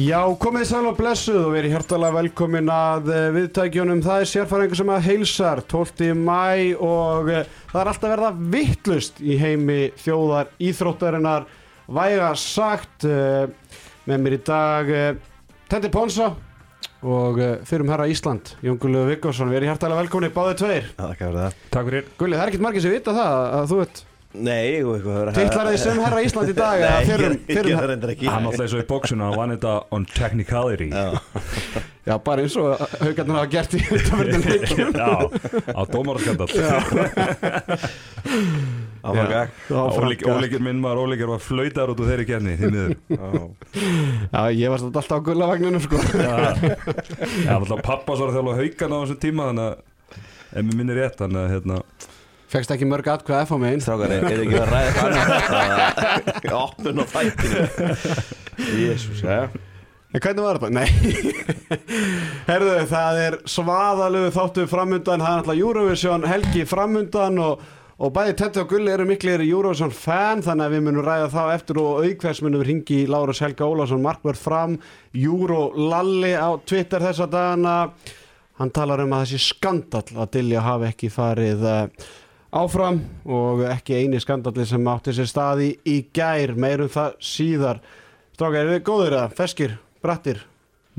Já, komið sæl og blessuð og verið hjartalega velkomin að eh, viðtækjunum. Það er sérfæringur sem að heilsar 12. mæ og eh, það er alltaf verða vittlust í heimi þjóðar íþróttarinnar. Væga sagt eh, með mér í dag Tendi Ponsa og fyrum herra Ísland, Jón Gullu Viggarsson. Verið hjartalega velkomin í báðið tveir. Takk fyrir það Takk fyrir Gulli, það er ekkert margir sem vita það að þú ert Nei, og eitthvað hefur titlar þig sem herra Ísland í dag. eða Nei, fyrrum, ég, ég reyndar ekki. Hann alltaf og í bóksuna hann vann þetta on technicality. Já, bara eins og haugarnar hafa gert í undanverðin leikjum. Já, á dómarskandal ólíkir minn maður ólíkir var flautar út úr þeirri miður. Já, ég var alltaf á gullavagninu sko. Já, alltaf pappa svo að þjála haugan á þessum tíma þannig að ef mér minnir rétt þannig að hérna Fekst ekki mörg atkvæða F á megin Strákar, er ekki að ræða annað Opnun og þættinu Jésús, já. En hvernig var þetta? Nei. Herðu, það er svaðalegu þáttu framundan. Það er alltaf Eurovision helgi framundan og, og bæði Tetti og Gulli eru miklir Eurovision fan Þannig að við munum ræða þá eftir og aukveðs munum við ringi Lárus Helga Ólafsson Markvörð fram Euro Lalli á Twitter þessa dagana. Hann talar um að þessi skandall að Dilja hafi ekki farið uh, áfram og ekki eini skandalli sem átti sér staði í gær meirum það síðar Strákar, eru þið góður eða? Feskir? Brattir?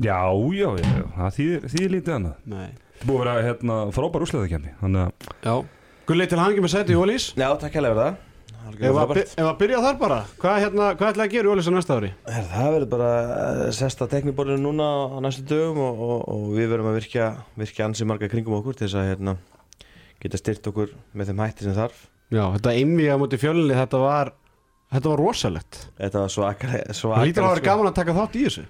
Já, já, já, já, það þýðir, þýðir lítið annað Nei Það búið að vera hérna frábær úrsliðakefni þannig að Já Gulli til hangi með sæti í Ólís Já, takk hérlega fyrir það Ef Algjörlega að, frábært. ef að byrja þar bara Hvað, hérna, hvað ætlaði að gera í Ólís á næsta ári? Herra, Það verður bara eh, sesta tekniborðinu núna á næstu dögum og, og, og við verðum að virkja, virkja ansi marga kringum okkur til þess að hérna, geta styrt okkur með þeim hætti sem þarf. Já, þetta einvíða múti fjölunni Þetta var Þetta var rosalegt. Þetta var svakalega Það svaka, lítur að vera gaman að taka þátt í þessu.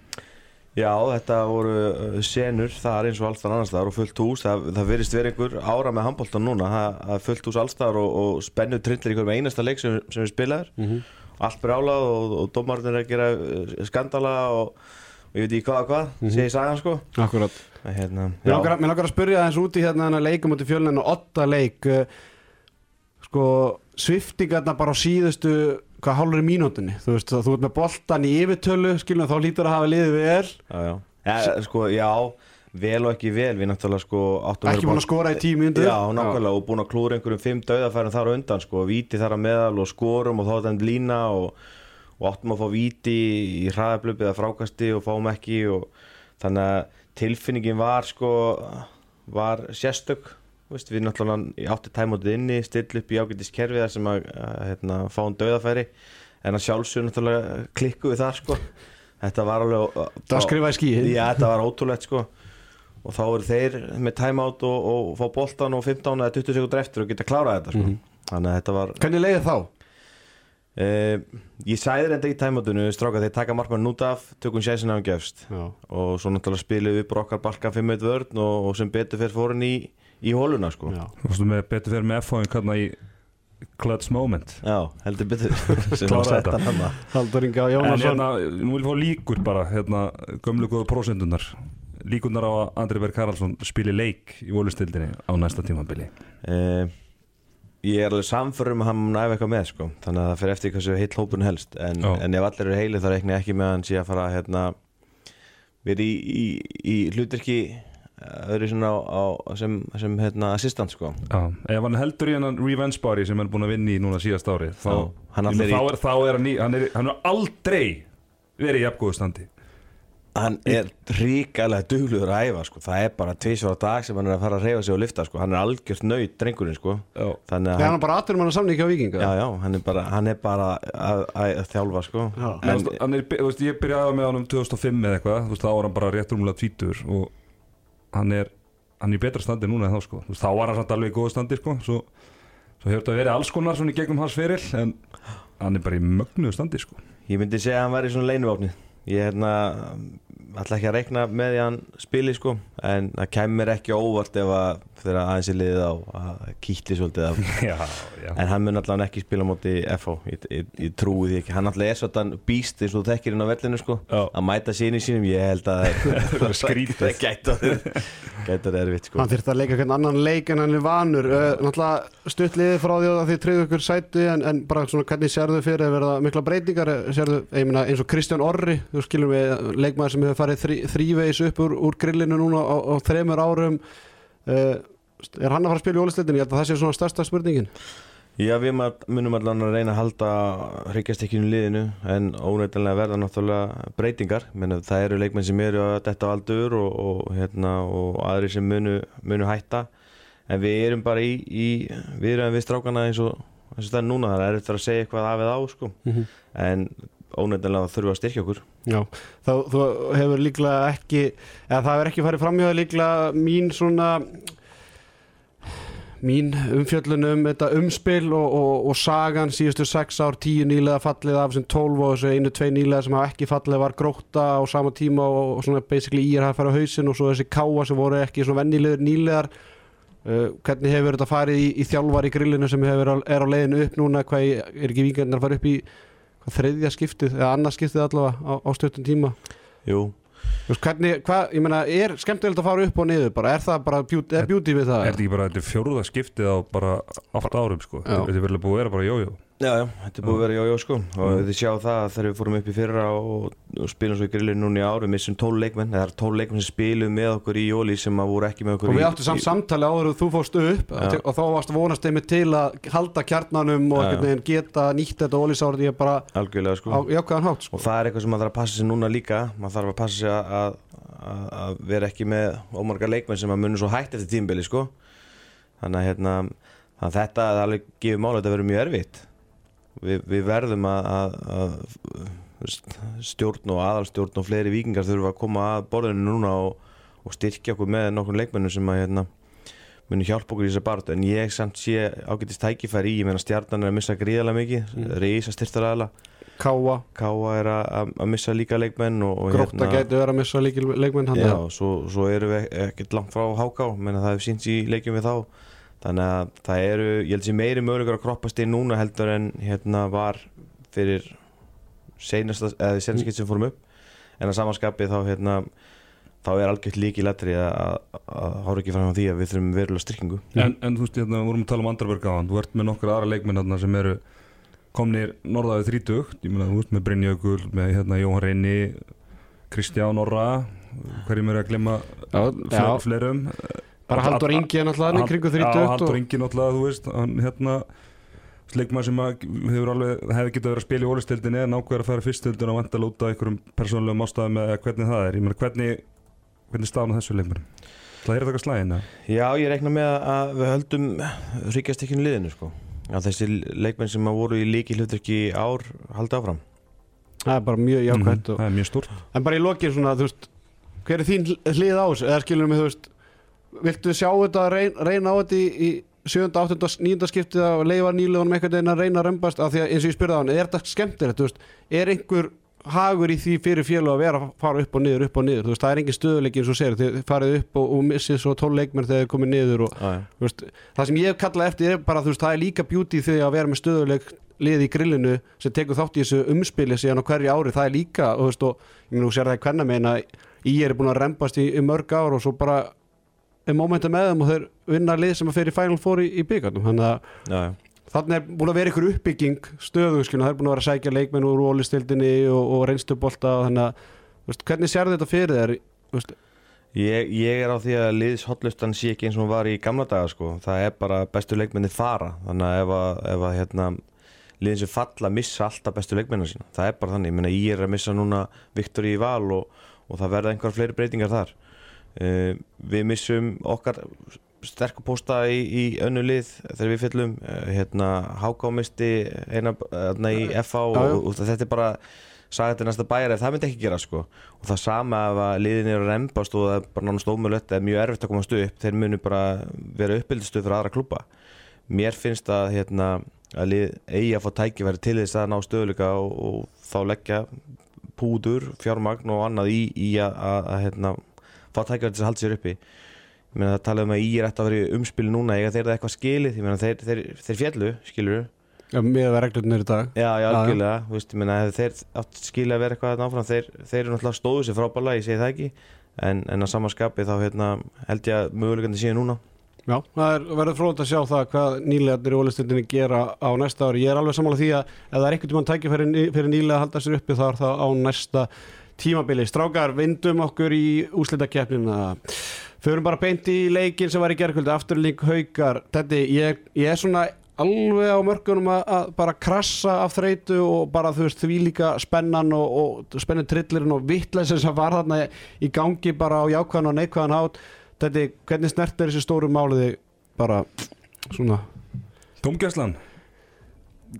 Já, þetta voru uh, senur þar eins og alltaf annars staðar og fullt hús. Það, það verist verið einhver ára með handbóltan núna. Það, það er fullt hús allstaðar og, og spennu trillir ykkur með einasta leik sem, sem við spilaður Mhm. allt brálað og, og dómarnir er að gera uh, skandala og, og ég veit ekki hvað og hvað, mm sé ég sagan sko. Akkurat En hérna, Mér já, langar, að spyrja þess úti hérna þennan leikum múti fjölunni og otta leik. Uh, Sko Sviftingarna bara á síðustu Hvað hálfur í mínútunni? Þú veist, þú ert með boltan í yfirtölu Skilum þá lítur að hafa liðið vel já, já. Ja, sko, já, vel og ekki vel. Við náttúrulega sko Ekki búin að skora í tíu mínútur. Já, nákvæmlega og búin að klúra einhverjum fimm döðafærum þar undan sko, víti þar að meðal og skorum og þá er þetta lína og, og áttum að fá víti í hraðablöp eða frákasti og fáum ekki og þannig að tilfinningin var sko var sérstök. Veist, við náttúrulega átti tæmótið inni still upp í ágætis kerfi þar sem að, að hérna, fáum döðafæri en að sjálfsögur náttúrulega klikku við þar sko. Þetta var alveg Það skrifaði skíið Já, þetta var ótrúlegt sko. Og þá eru þeir með timeout og, og fá boltan og 15 eða 20 sekundur eftir og geta klárað þetta sko. þannig að þetta var Hvernig leiði þá? Uh, ég sæði reynda í timeoutinu stráka þeir taka markmann út af tökum sjæsina á hann gefst. Já. og svo náttúrulega spilum við brokkar balkan 5-1 vörn og, og sem betur fyrir fórin í, í hóluna sko. Með betur fyrir með F-fáin hvernig í clutch moment? Já, heldur betur. Þetta. Haldur Inga Jónasson. hérna, nú vil ég fá líkur bara hérna, gömlu góða prósendunar líkurnar á að Andri Berg Karlsson spili leik í volustildinni á næsta tímabili. Uh, Ég er alveg samförum að hann mun æfa eitthvað með sko. Þannig að það fyrir eftir hversu heill hópun helst. En, en ef allir eru heili þá reikna ég ekki með hann sé að fara hérna verið í, í, í hlutverki öðru svona á, á, sem, sem hérna assistant sko. Ef hann heldur í hennan revenge body sem hann er búin að vinna í núna síðast árið þá, Já, hann þá, í- er, þá er hann hann er, hann er aldrei verið í jafngóðu standi Hann er ríkalega dugluður að æfa sko. Það er bara tvisvar á dag sem hann er að fara að reyfa sig og lifta sko. Hann er algjört nöyt drengurinn sko. Já. þannig Það að er hann, hann bara aðturum hann að samningi á Víkinga. Já, já, hann er bara, hann er bara að, að, að þjálfa sko. Já. En, hann er, þú veist, ég byrjaði með hann um 2005 eða eitthvað, þá var hann bara rétt rúmlega tvítur og hann er hann er í betra standi núna en þá sko. Þú veist, þá var hann samt alveg í góðu standi sko. Svo, svo hefur þetta verið alls konar svona í gegnum hans feril en hann er bara í mögnuðu standi sko. Ég myndi segja að hann væri svona leinuvapni Ég hérna ætla ekki að reikna með því að hann spili sko en það kemur ekki óvart ef að þegar aðeins er liðið á að kýtli svolítið af. Já, já. En hann mun allavega ekki spila á móti FH ég, ég, ég trúi því ekki, hann allavega er svolítið býst eins og þú þekkir inn á vellinu sko Já. að mæta sín í sínum, ég held að er skrítið. það gæta gæta það erfitt sko. Hann þurfti að leika hvern annan leik en hann er vanur. Uh, Náttúrulega stutt liðið frá því að þið treyðu ykkur sæti en, en bara svona hvernig sérðu fyrir að verða mikla breytingar? Sérðu, ég meina eins og Kristján Orri þú skilur við leikmaður sem hefur farið þrí, þrívegis upp úr, úr grillinu núna á, á þremur árum. Uh, er hann að fara að spila í ólisleitin ég held að það sé svona stærsta spurningin. Já, við munum allavega að reyna að halda hryggjastekkinu liðinu en ónættilega verða náttúrulega breytingar. Menna, það eru leikmenn sem eru að detta á aldur og, og, hérna, og aðri sem munu, munu hætta. En við erum bara í, í við erum við strákana eins og, eins og það er núna. Það er eftir að segja eitthvað af eða á sko. en ónættilega þurfum við að styrkja okkur. Já, þá hefur líklega ekki eða það hefur ekki farið framhjóða líklega mín svona mín umfjöllun um þetta umspil og, og, og sagan síðustu 6 ár, 10 nýlega fallið af þessum 12 og þessu einu, tvei nýlega sem hafa ekki fallið var gróta á sama tíma og, og svona basically í er að fara á hausin og svo þessi káa sem voru ekki svona vennilegur nýlegar. Uh, hvernig hefur þetta farið í, í þjálfar í grillinu sem hefur, er á leiðinu upp núna? Hvað er ekki vingarnir að fara upp í þriðja skiptið eða annað skiptið allavega á, á stuttum tíma? Jú, Þú veist, hvernig, hvað, ég meina, er skemmtilegt að fara upp og niður bara, er það bara, beauty, er beauty við það? Er þetta ekki bara, þetta er fjóruða skiptið á bara 8 árum sko. Þetta er verið búið að vera bara jójó já, já, þetta er búið að vera jójó sko. Og þið sjá það að þegar við fórum upp í fyrra og, og spilum svo í grillinu núna í ári missum 12 leikmenn, það er 12 leikmenn sem spilum með okkur í jóli sem að voru ekki með okkur Og við í, áttum samt samtali áður og þú fórst upp Já. og þá varst vonast einmitt til að halda kjarnanum og einhvern veginn geta nýtt þetta ólísárið ég bara algjörlega sko. á hátt sko. og það er eitthvað sem maður þarf að passa sig núna líka. Maður þarf að passa sig að, að, að, að vera ekki með ómarga leikmenn sem að munum svo hægt eftir tímbili sko. Þannig að, hérna, að þetta er alveg gefur máli að þetta verður mjög erfitt Vi, við verðum að, að, að stjórn og aðalstjórn og fleiri vikingar þurfa að koma að borðinu núna og, og styrkja okkur með nokkur leikmennum sem að hérna, muni hjálpa okkur í þessar barðu en ég samt sé ágætist tækifæri í ég meina stjarnan er að missa gríðarlega mikið mm. reysa styrtaræðala Káa, Káa er að, að- að missa líka leikmenn og, og Grótta gæti verið að missa líkil leikmenn já, svo, svo erum við ekkert langt frá Háká menn það hefur sínt í leikjum við þá þannig að það eru, ég held sem meiri möguleikar að kroppast inn núna heldur en hérna var fyrir senast skipt sem fórum upp. En að samanskapi þá hérna þá er algjört líki letri að, að, að hára ekki fram á því að við þurfum verulega styrkingu. En, en þú veist, hérna, við vorum að tala um Andarberg á hann Þú ert með nokkur aðra leikminn hérna, sem eru komnir norðaðið þrítugt. Ég meina, þú veist, með Brynjökul, með hérna, Jóhann Reyni Kristján Orra Hverjum er að glemma Já, fle já. fleirum Bara Halldór Ingi er náttúrulega hann í kringu Já, 30 Haldur Ingi náttúrulega, þú veist hann, hérna, leikmaður sem að hefur alveg, hefði getað verið að spila í ólistildinni en ákveður að fara fyrstildin og vanta að lúta einhverjum persónulegum ástæðum eða hvernig það er. Ég meina, hvernig, hvernig staðan á þessu leikmarum Það er þetta eitthvað slæðin eða? Já, ég reikna með að við höldum ríkjastekkinu liðinu sko. Að þessi leikmenn sem að voru í líki hlutverki í ár haldi áfram. Það er bara mjög jákvæmt og, Það er mjög stórt. En bara í lokin svona, þú veist Hver er þín hlið á þessu? Eða skilur mig, þú veist Viltu sjá þetta að reyna, reyna á þetta í, í 7. 8. 9. skiptið að leifa nýlegunum einhvern veginn að reyna að römbast af því að eins og ég spyrði á hann, er þetta skemmtilegt, er einhver hagur í því fyrir fjölu að vera að fara upp og niður, upp og niður, veist, það er engin stöðuleiki eins og segir, þið farið upp og, og missið svo tól leikmenn þegar þið komið niður og veist, það sem ég hef kallað eftir er bara, veist, það er líka beauty því að vera með stöðuleik lið í grillinu sem tekur þátt í þessu umspili síðan á hverju ári, það er líka og, og ég sér það í hvernig meina í er búin að rembast í, í mörg ár og svo bara er mómenta með þeim og þeir vinna lið sem að fyrir Final Four í, í byggarnum þannig að þannig er búin að vera ykkur uppbygging stöðu, það er búin að vera að sækja leikmenn úr ólistildinni og, og reynstubolta og þannig að, hvernig sér þetta fyrir þér, Ég, ég er á því að liðs hotlustan sé ekki eins og var í gamla daga sko. það er bara bestu leikmenni fara. Þannig að ef að, ef að hérna, liðin sem falla missa alltaf bestu leikmennar sína. Það er bara þannig, ég meina ég er að missa núna Viktor í val og, og það verða einhver fleiri breytingar þar uh, við missum okkar sterkur pósta í, í önnu lið þegar við fyllum. Uh, hérna, hákámisti eina hérna, í FA og, já. og, þetta er bara sagði þetta næsta bæjar ef það myndi ekki gera sko. Og það sama ef að liðin eru að rembast og það er bara nánast ómöðlött eða mjög erfitt að komast upp. Þeir munu bara vera uppbyldistuð fyrir aðra klúpa mér finnst að hérna að lið eigi að fá tækifæri til þess að ná stöðuleika og, og þá leggja púður, fjármagn og annað í, í að, að, að hérna, fá tækjaður til að halda sér uppi. Ég meina það talaði um að í er eftir að vera í umspil núna eiga þeir það eitthvað skilið, ég meina þeir, þeir, þeir fjallu, skilur Já, með að reglurnir í dag. Já, já, algjörlega, þú veist, ég meina þeir átt skilja að vera eitthvað þarna áfram, þeir, þeir eru náttúrulega stóðu sér frábæla, ég segi það ekki. En, en að samanskapi þá hérna, held ég að mögulegandi séu núna. Já, það er verður fróðan að sjá það hvað nýlegarnir í ólistundinni gera á næsta ári. Ég er alveg sammála því að ef það er einhvern tímann tækja fyrir, fyrir nýlega að halda sér uppi þá er það á næsta tímabili. Strákar, vindum okkur í úslitakeppnina. Förum bara beint í leikin sem var í gerkvöldi, afturlík haukar. Þetta, ég, ég er svona alveg á mörgunum að, að bara krassa af þreytu og bara þú veist því líka spennan og, og spennin trillirinn og vittlesin sem var þarna í gangi bara á jákvæðan og neikvæðan hátt þetta, hvernig snert er þessi stóru máliði bara svona Dómgæslan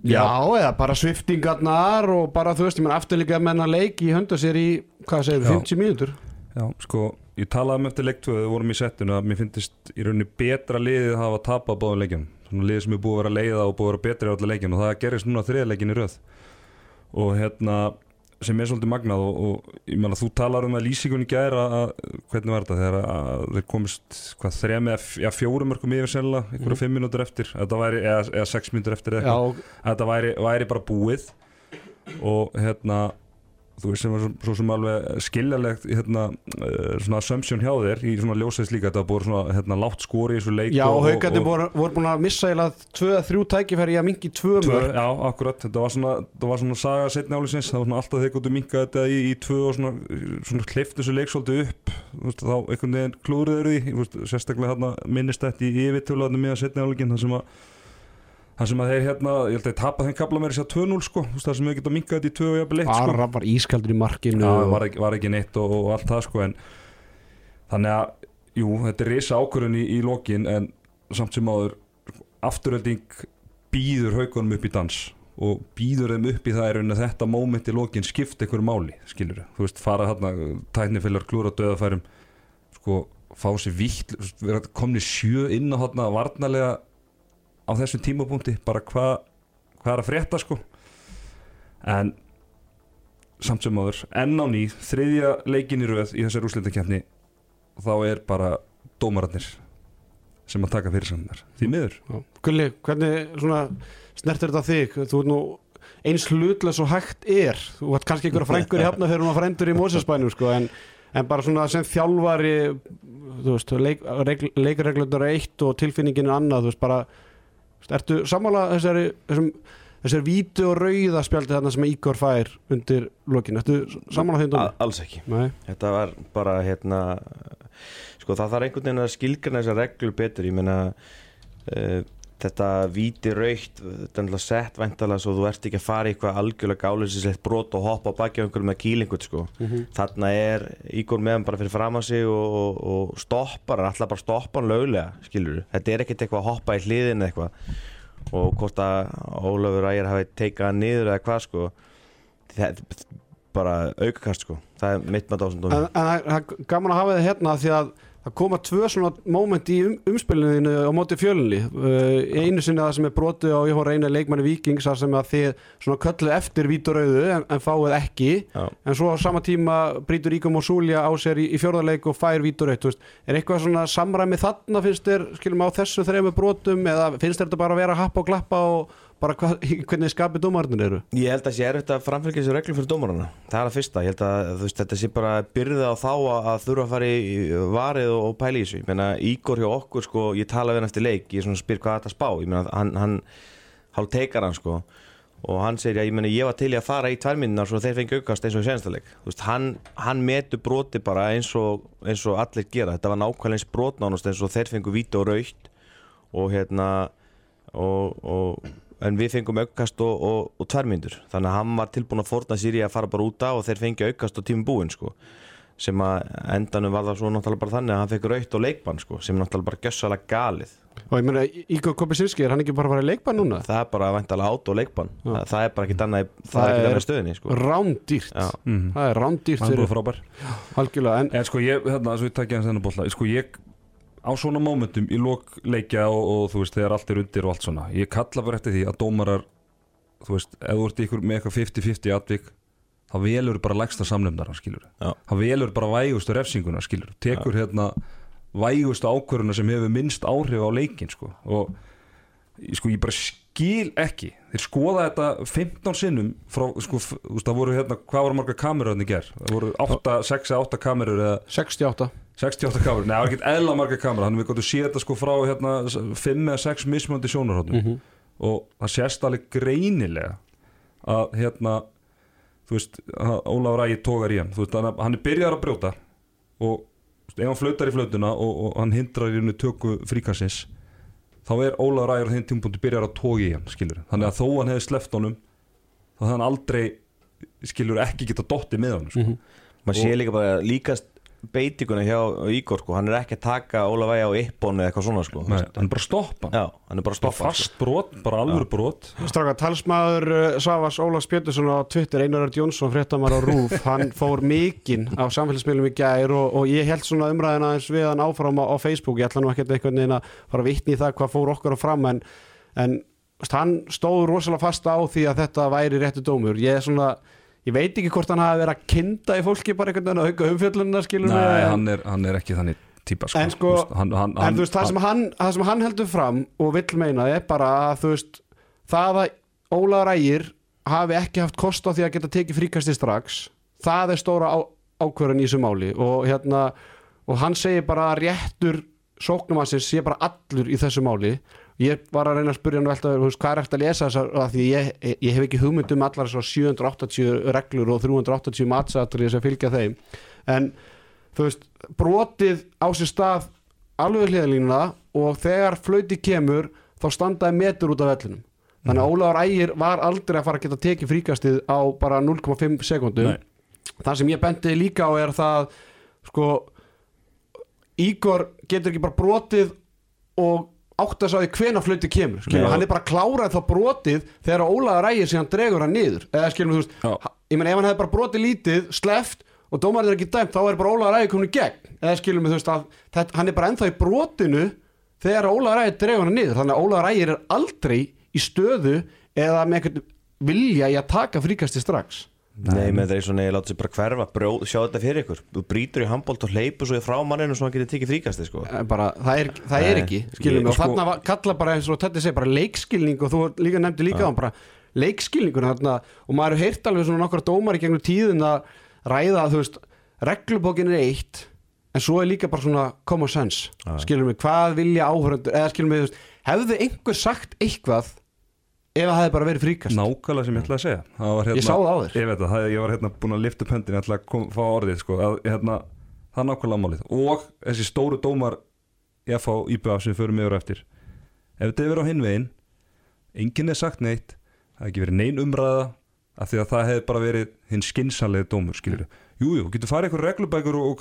já, eða bara sviftingarnar og bara þú veist, ég menn afturlíka menna leik í hönda sér í, hvað segir Já. 50 mínútur? Já, sko, ég talaði um eftir leiktöðu við vorum í settinu að mér finnst í rauninni betra liðið að hafa tapað báðum leikjum. Svona liðið sem er búið að vera að leiða og búið að vera betri á allar leikjum og það gerist núna þriðleikin í röð. Og hérna sem er svolítið magnað og, og ég meina þú talar um að lýsingunni gæra að, hvernig var þetta? Þegar að þeir komist hvað þrejum eða fjórum mörgum yfir sennilega, einhverja fimm mínútur eftir væri, eða, eða sex mínútur eftir eða eitthvað þetta væri, væri bara búið. Og hérna þú veist sem var svo, sem alveg skiljalegt hérna, uh, svona assumption hjá þér í svona ljósæðis líka þetta búið svona hérna, látt skori í þessu leik já, haugandi voru, búin að missa eða þrjú tækifæri að mingi tvö mörg já, akkurat, þetta var svona, þetta var svona saga setni álisins, það var svona alltaf þeir góttu minka þetta í, í tvö og svona, svona hleyft þessu leik svolítið upp, veist, þá einhvern veginn klúðruður því, veist, sérstaklega hérna minnist þetta í álikin, þar sem að þeir hérna, ég held að þeir tapa þeim kapla með þess að 2-0 sko, þar sem þeir geta minkað þetta í 2 og jafnvel 1 sko. Arra var ískaldur í markinu Já, var ekki, var ekki neitt og, og allt það sko en þannig að, jú, þetta er risa ákvörðun í, í lokin en samt sem áður afturölding býður haugunum upp í dans og býður þeim upp í það er að þetta moment í lokin skipta einhverju máli, skilur þú veist, fara þarna, tæknifillar klúra döðafærum, sko fá sér vitt, komni sjö inn á þarna varnarlega á þessum tímapunkti, bara hvað hvað er að frétta sko en samt sem áður enn á ný, þriðja leikin í röð í þessari úrslitakefni þá er bara dómararnir sem að taka fyrir sannar því miður. Gulli, hvernig svona snertir þetta þig? Þú ert nú eins hlutlega svo hægt er þú ert kannski einhverja frængur í hafna þegar hún var frændur í Mósesbænum sko, en, en bara svona sem þjálfari þú veist, leik, regl, leikreglunar er eitt og tilfinningin er annað, þú veist, bara ertu sammála þessari þessum, þessari vítu og rauða spjaldi þarna sem Ígor fær undir lokin, ertu sammála þeim alls ekki. Nei, Þetta var bara hérna sko það þarf einhvern veginn að skilgrana þessar reglur betur, ég meina uh, þetta víti raukt þetta er náttúrulega sett væntalega svo þú ert ekki að fara í eitthvað algjörlega gálusislegt brot og hoppa á baki á einhverjum með kýlingut sko. Mhm. þarna er Ígor með hann bara fyrir fram að sig og, og, og stoppar hann, alltaf bara stoppa hann löglega skilur þetta er ekkert eitthvað að hoppa í hliðin eitthvað. Og hvort að Ólafur Ægir hafi teikað hann niður eða hvað sko það er bara aukakast sko. Það er mitt með dásundum En, það er gaman að hafa það hérna því að það koma tvö svona moment í um, umspilinu á móti fjölunni uh, einu sinni það sem er brotið á ég hóra einu leikmanni Víkings þar sem að þið svona kölluð eftir víturauðu en, en fáið ekki. Já. en svo á sama tíma brýtur Ígum og Súlja á sér í, í fjórðarleik og fær víturauð er eitthvað svona samræmi þarna finnst þér skilum á þessu þrejum brotum eða finnst þér þetta bara að vera að happa og glappa og bara hva, hvernig skapið dómarnir eru? Ég held að sé erfitt að framfylgja þessu reglum fyrir dómarana. Það er að fyrsta, ég held að veist, þetta sé bara byrðið á þá að, að þurfa að fara í varið og, og pæla í þessu. Ég meina, Ígor hjá okkur, sko, ég tala við hann eftir leik. Ég að spyr hvað þetta spá. Ég meina, hann, hann hálf teikar hann, sko. Og hann segir, já, ég meina, ég var til í að fara í tværminnar Svo þeir fengi aukast eins og veist, hann, hann metur broti bara eins og, eins og allir gera. Þetta var nákvæmlega eins brot nánast eins og þeir fengu víti og raukt Og hérna, og, og en við fengum aukast og, og, og tværmyndur þannig að hann var tilbúin að forna sér í að fara bara út á og þeir fengi aukast og tími búinn sko. sem að endanum var það svo náttúrulega bara þannig að hann fekk raukt og leikbann sko, sem er náttúrulega bara gjössalega galið og ég meina Ígor Kopisinski er hann ekki bara að fara í leikbann núna? það er bara væntalega át og leikbann það, það er bara ekkit annað, annað í stöðinni sko. Rándýrt mm. Það er rándýrt hann er búið frábær en en sko ég, hérna, á svona momentum í lok leikja og, og þú veist, þegar allt er undir og allt svona, ég kalla bara eftir því að dómarar þú veist, ef þú ert ykkur með eitthvað 50-50 atvík þá velur bara lægsta samnefndara skilur Já. þá velur bara vægustu refsinguna skilur tekur hérna vægustu ákvöruna sem hefur minnst áhrif á leikin sko. og sko ég bara skil ekki þeir skoða þetta 15 sinnum frá, sko, þú veist, það voru hérna, hvað voru marga í ger? Það voru 8, 6 eða 8 kamerur eða 68 68 kamerur, neða, það var ekki eðla marga kamerur þannig við gotum séð þetta sko frá hérna 5 eða 6 mismöndi sjónarhóttum og það sést alveg greinilega að hérna þú veist, að Ólafur Ægir tógar í hann. Þú veist, hann, hann er byrjar að brjóta og ef hann flautar í flautuna og, og hann hindrar í henni tökku fríkassins þá er Ólafur Ægir á þeim tímpúndi byrjar að tóga í hann skilur, þannig að þó hann hefði sleppt honum þá hann aldrei skilur ekki geta dotti með hann sko. maður sé líka bara líkast beitinguna hjá Ígor sko, hann er ekki að taka Ólaf Ægja á yppon eða eitthvað svona sko. Nei, hann er bara að stoppa. Hann já, hann er bara að bara stoppa sko. fast brot, bara alvöru brot. Stráka, talsmaður uh, Savas Ólafs Pétursson á Twitter, Einar Örd Jónsson, fréttamar á RÚF, hann fór mikinn á samfélagsmiðlum í gær og, og ég held svona umræðina eins við hann áfram á, á Facebook, ég ætla nú ekkert einhvern veginn að fara að vitni í það hvað fór okkur á fram en, en hann stóð rosalega fast á því að þetta væri réttu dómur, ég er svona ég veit ekki hvort hann hafi verið að kinda í fólki bara einhvern veginn að auka umfjöllunina skilur Nei, hann er, hann er ekki þannig típa sko. En sko, hann, hann, en þú veist, það sem, hann, það sem hann heldur fram og vill meina er bara að þú veist, það að Ólaður Ægir hafi ekki haft kost á því að geta tekið fríkasti strax það er stóra á, ákvörðun í þessu máli og hérna og hann segir bara réttur sóknumassins sé bara allur í þessu máli ég var að reyna að spyrja hann velta hvað er eftir að lesa þessar af því ég, ég hef ekki hugmynd um allar þessar 780 reglur og 380 matsatrið sem fylgja þeim. En þú veist, brotið á sér stað alveg hliðalínuna og þegar flauti kemur þá standaði metur út af vellinum. Þannig að Ólafur Ægir var aldrei að fara að geta tekið fríkastið á bara 0,5 sekundum það sem ég benti líka á er það sko Ígor getur ekki bara brotið og átt að því hvena flauti kemur skilur, hann er bara klárað þá brotið þegar Ólafur Ægir síðan dregur hann niður. Eða skilum þú veist, ég meina ef hann hefði bara brotið lítið, sleft og dómarinn er ekki dæmt, þá er bara Ólafur Ægir komin í gegn. Eða skilum þú veist að þetta, hann er bara ennþá í brotinu þegar Ólafur Ægir dregur hann niður. Þannig að Ólafur Ægir er aldrei í stöðu eða með einhvern vilja í að taka fríkasti strax Nei, með það er svona, ég láta sér bara hverfa. Brjóð, sjá þetta fyrir ykkur. Þú brýtur í handbólt og hleypur svo í frá manninu svo hann getur tekið fríkasti sko. Eh, bara, það, er, það er Nei, ekki við og sko- þarna var- kalla bara eins og þetta segir bara leikskilning og þú líka nefndi líka á bara leikskilningur þarna. Og maður hefur heyrt alveg svona nokkra dómar í gegnum tíðin að ræða að þú veist reglubókin er eitt en svo er líka bara svona common sense. Skilum við hvað vilja áhöröndur eða skilum við hefði einhver sagt eitthvað ef það hefði bara verið fríkast. Nákvæmlega sem ég ætla að segja. Það var, hérna, Ég sá það á þér. ég, veit að, það, ég var hérna búin að lifta upp höndin ég ætla að kom, fá orðið sko, að, hérna, það er nákvæmlega málið. Og þessi stóru dómar ég fá íbjöða sem við förum yfir á eftir. Ef þetta hefur verið á hinn veginn enginn er sagt neitt það hefði ekki verið nein umræða af því að það hefði bara verið hinn skinsanlega dómur skilur jú, jú, getur farið eitthvað reglubækur og, og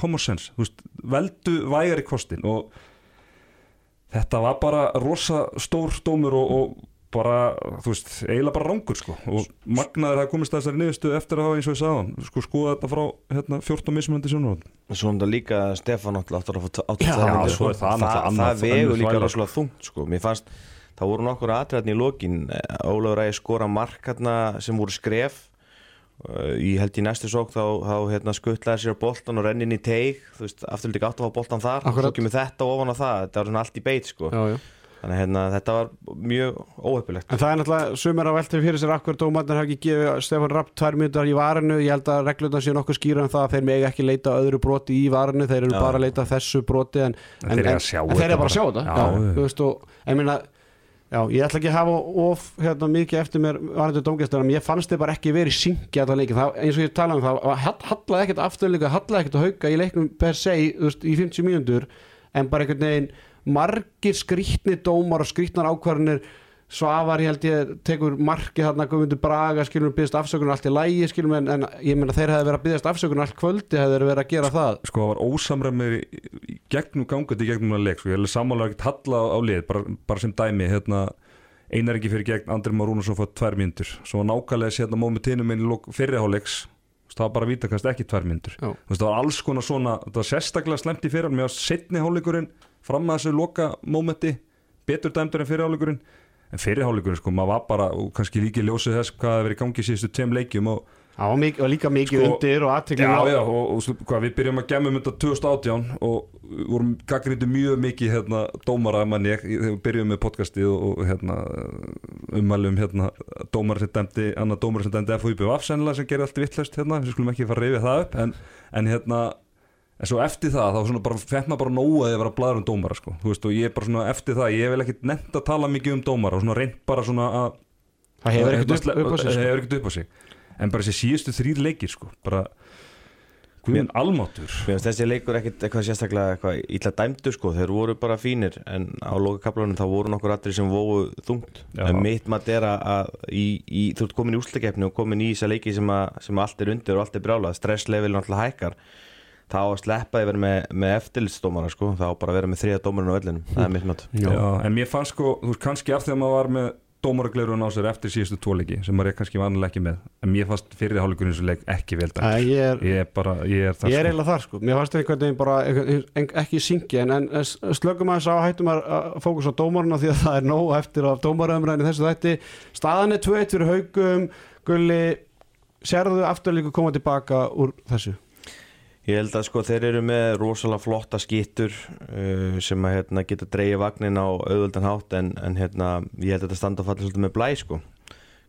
common sense, þú veist, veldu vægari kostin og þetta var bara rosa stór dómur og, og bara, þú veist, eiginlega bara rangur sko. Og magnaður það komist að þessari niðurstu eftir að hafa eins og ég sagðan, sko skoða þetta frá hérna, 14 mismunandi sjónarhótt Svo um þetta líka Stefán áttur að fá átt Já, það myndir, það það, það vegur önnur líka rosalega þungt sko. Mér fannst, það voru nokkur atriðarni í lokin. Ólafur Ægir skora mark hérna, sem voru skref Í held í næstu sók þá, þá hérna, skuttlaði sér á boltan og renni inn í teig þú veist, aftur líka átt að fá boltan þar Akkurat. svo kemur þetta ofan á það, þetta var svona allt í beit sko. já, já. þannig að hérna, þetta var mjög óheppilegt En það er náttúrulega sumir að velta fyrir sér akkur dómarnir hafa ekki gefið Stefán Rapp tvær minnundar í varinu ég held að reglurnar séu nokkuð skýra en það að þeir megi ekki leita að öðru broti í varinu þeir eru Já. bara að leita þessu broti en, En en, en, að sjá en þeir þetta eru bara að sjá þetta Já, ég ætla ekki að hafa of hérna, mikið eftir mér varandi dómgæstur en ég fannst þið bara ekki verið syngi allan leikin það, eins og ég talaði um það, hall- hallaði ekkert afturleika, hallaði ekkert að hauka í leiknum per se veist, í 50 mínútur en bara einhvern veginn margir skrýtni dómar og skrýtnar ákvarðanir Svavar held ég tekur marki hérna Guðmundur Braga skilur byggðast afsökunar allt í lægi skilur en, en ég meina þeir hefði verið að byggðast afsökunar allt kvöldi hefði verið að gera það. Sko það var ósamræmi í gegnum gangandi gegnum að leik sko. ég held sammálega ekki halla á lið bara, bara sem dæmi hérna, einar ekki fyrir gegn Andri Már Rúnarsson fótt tvær myndur svo nákvæmlega sérna mómentinu minn í lok fyrirháleiks það var bara að víta kannski ekki tvær myndur það var alls konar svona það var sérstaklega slemt í fyrir mér var setni háleikurinn fram að þessu loka mómenti betur dæmdur en fyrirháleikurinn en fyrirháleikurinn sko, maður var bara og kannski líki ljósið þess hvað það verið í gangi í síðustu tveim leikjum og mikið- var líka mikið Sko, undir og aðteklin Já, já, og, og svo- hvað, við byrjum að gemma um þetta 2018 og vorum gaggrindi mjög mikið hérna, dómara mann ég, þegar við byrjum með podcastið og, og hérna, umælum hérna, dómara sem dæmdi, annar dómara sem dæmdi FUBF sennilega sem gerir allt vittlust hérna, við skulum ekki fara að reyfið það upp en, en hérna, en svo eftir það þá svona bara, fekk maður bara nógu að ég var að bladra um dómara sko, þú veist, og ég er bara svona eftir það ég vil ekkit nefnt að tala mikið um dómara og svona reynd bara svona að Það hefur ekkert upp, sko. ekkert upp á sig. En bara þessi síðustu þrýr leikir sko bara Guðin almáttur Mér finnst þessi leikur ekkit eitthvað sérstaklega eitthvað illa dæmdu sko, þeir voru bara fínir en á lokakaplanum þá voru nokkur allir sem vógu þungt. Mitt mat er að- í, í, þú ert komin í úsleikefni og komin í þessa leiki sem, að, sem allt er undir og allt er brjálað. Stresslevel náttúrulega hækkar þá á að sleppa yfir með, með eftirlitsdómara sko, þá bara að vera með þriða dómarinn á vellinum. Það er mitt. Já, en mér fannst sko, þú veist, kannski af því að maður var með dómaragleirun á sér eftir síðustu tvoleiki sem maður er kannski vanlega ekki með en mér fannst fyrir hálfleikurinn sem leik ekki vel dæmt Ég er ég er bara, ég er það Ég er sko. eiginlega þar sko, mér fannst einhvern veginn bara einhvern, ein, ekki syngi en, en slögum aðeins á hættum að að fókus á dómaruna því að það er nóg eftir af dómaröðumræðinu þessu þætti. Staðan er 2-1 fyrir haugum Gulli, sérðu afturlíku koma tilbaka úr þessu Ég held að sko þeir eru með rosalega flotta skýttur uh, sem að hérna, geta dreigið vagnin á auðvöldan hátt en, en hérna, ég held að þetta standa að falla svolítið með blæ sko.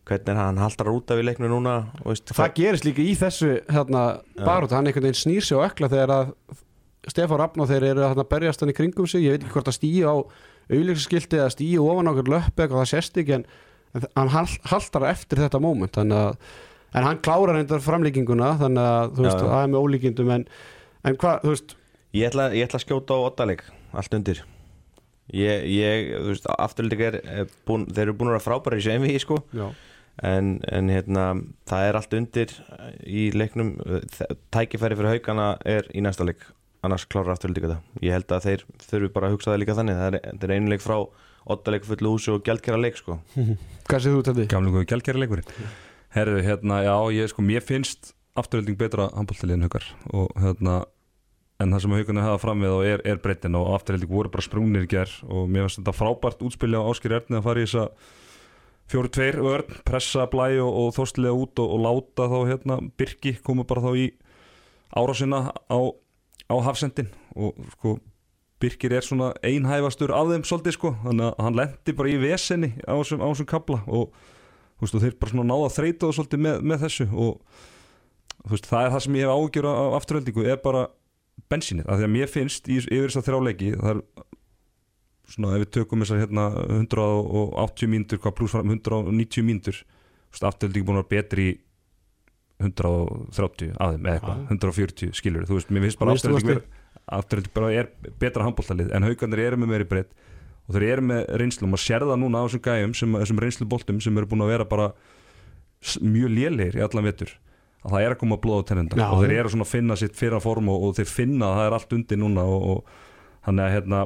Hvernig er hann haldar út af í leiknu núna? og Veist, Það gerist líka í þessu hérna, barótt, hann einhvern veginn snýr sig á ökla þegar að Stefán og þeir eru að berjast hann í kringum sig, ég veit ekki hvort að stýja á auðlýksaskilti eða stýja ofan okkur löppi eitthvað það sést ekki en, en hann hal- haltar eftir þetta moment þannig að en hann klárar reyndar framlíkinguna þannig að þú veist, það er með ólíkindum en, en hvað, þú veist, Ég ætla, ég ætla að skjóta á ottaleg allt undir. Ég, ég þú veist, afturlík er, er búin, þeir eru búin að vera frábæri í sem við sko. Já, en, en hérna, það er allt undir í leiknum. Tækifæri fyrir haugana er í næsta leik. Annars klárar afturlík þetta. Ég held að þeir þurfi bara að hugsa það líka þannig. Það er, það er einu leik frá ottaleg fullu húsi og gjaldkera leik sko. Hvað séð þú til því? Gamlega gælkjæri leikurinn Herðu, hérna, já, ég sko, mér finnst afturölding betra handbóltaliðin haukar. Og hérna en það sem haugarnir hafa fram við og er, er breytin og afturölding voru bara sprungnir í ger og mér finnst þetta frábært útspilja á Áskir Erni að fara í þessa fjóru tveir vörn, pressa blæ og, og þóstilega út og, og láta þá hérna Birki koma bara þá í árásina á, á hafsendin og sko Birkir er svona einhæfastur af þeim svolítið sko, þannig að hann lendi bara í vesenni á þessum, kabla og veist, og þeir bara svona náða að þreita það svolítið með, með þessu og veist, það er það sem ég hef ágjör á afturöldingu er bara bensínið, af því að mér finnst í, yfir þess að þrjá leiki það er svona ef við tökum þessar hérna 180 mínútur, hvað pluss fram 190 mínútur, afturöldingu búin að vera betri í 130 aðeim eða eitthvað, 140 skilur þú veist, mér finnst bara varstu- afturöldingu bara er betra handbóltalið en haugarnir eru með meiri breytt og þeir eru með reynslu og maður sér það núna á þessum gæjum sem, þessum reynsluboltum sem eru búin að vera bara mjög lélegir í allan vetur að það er að koma blóð á tennenda og þeir eru svona að finna sitt fyrra form og, og þeir finna að það er allt undir núna og, og þannig að hérna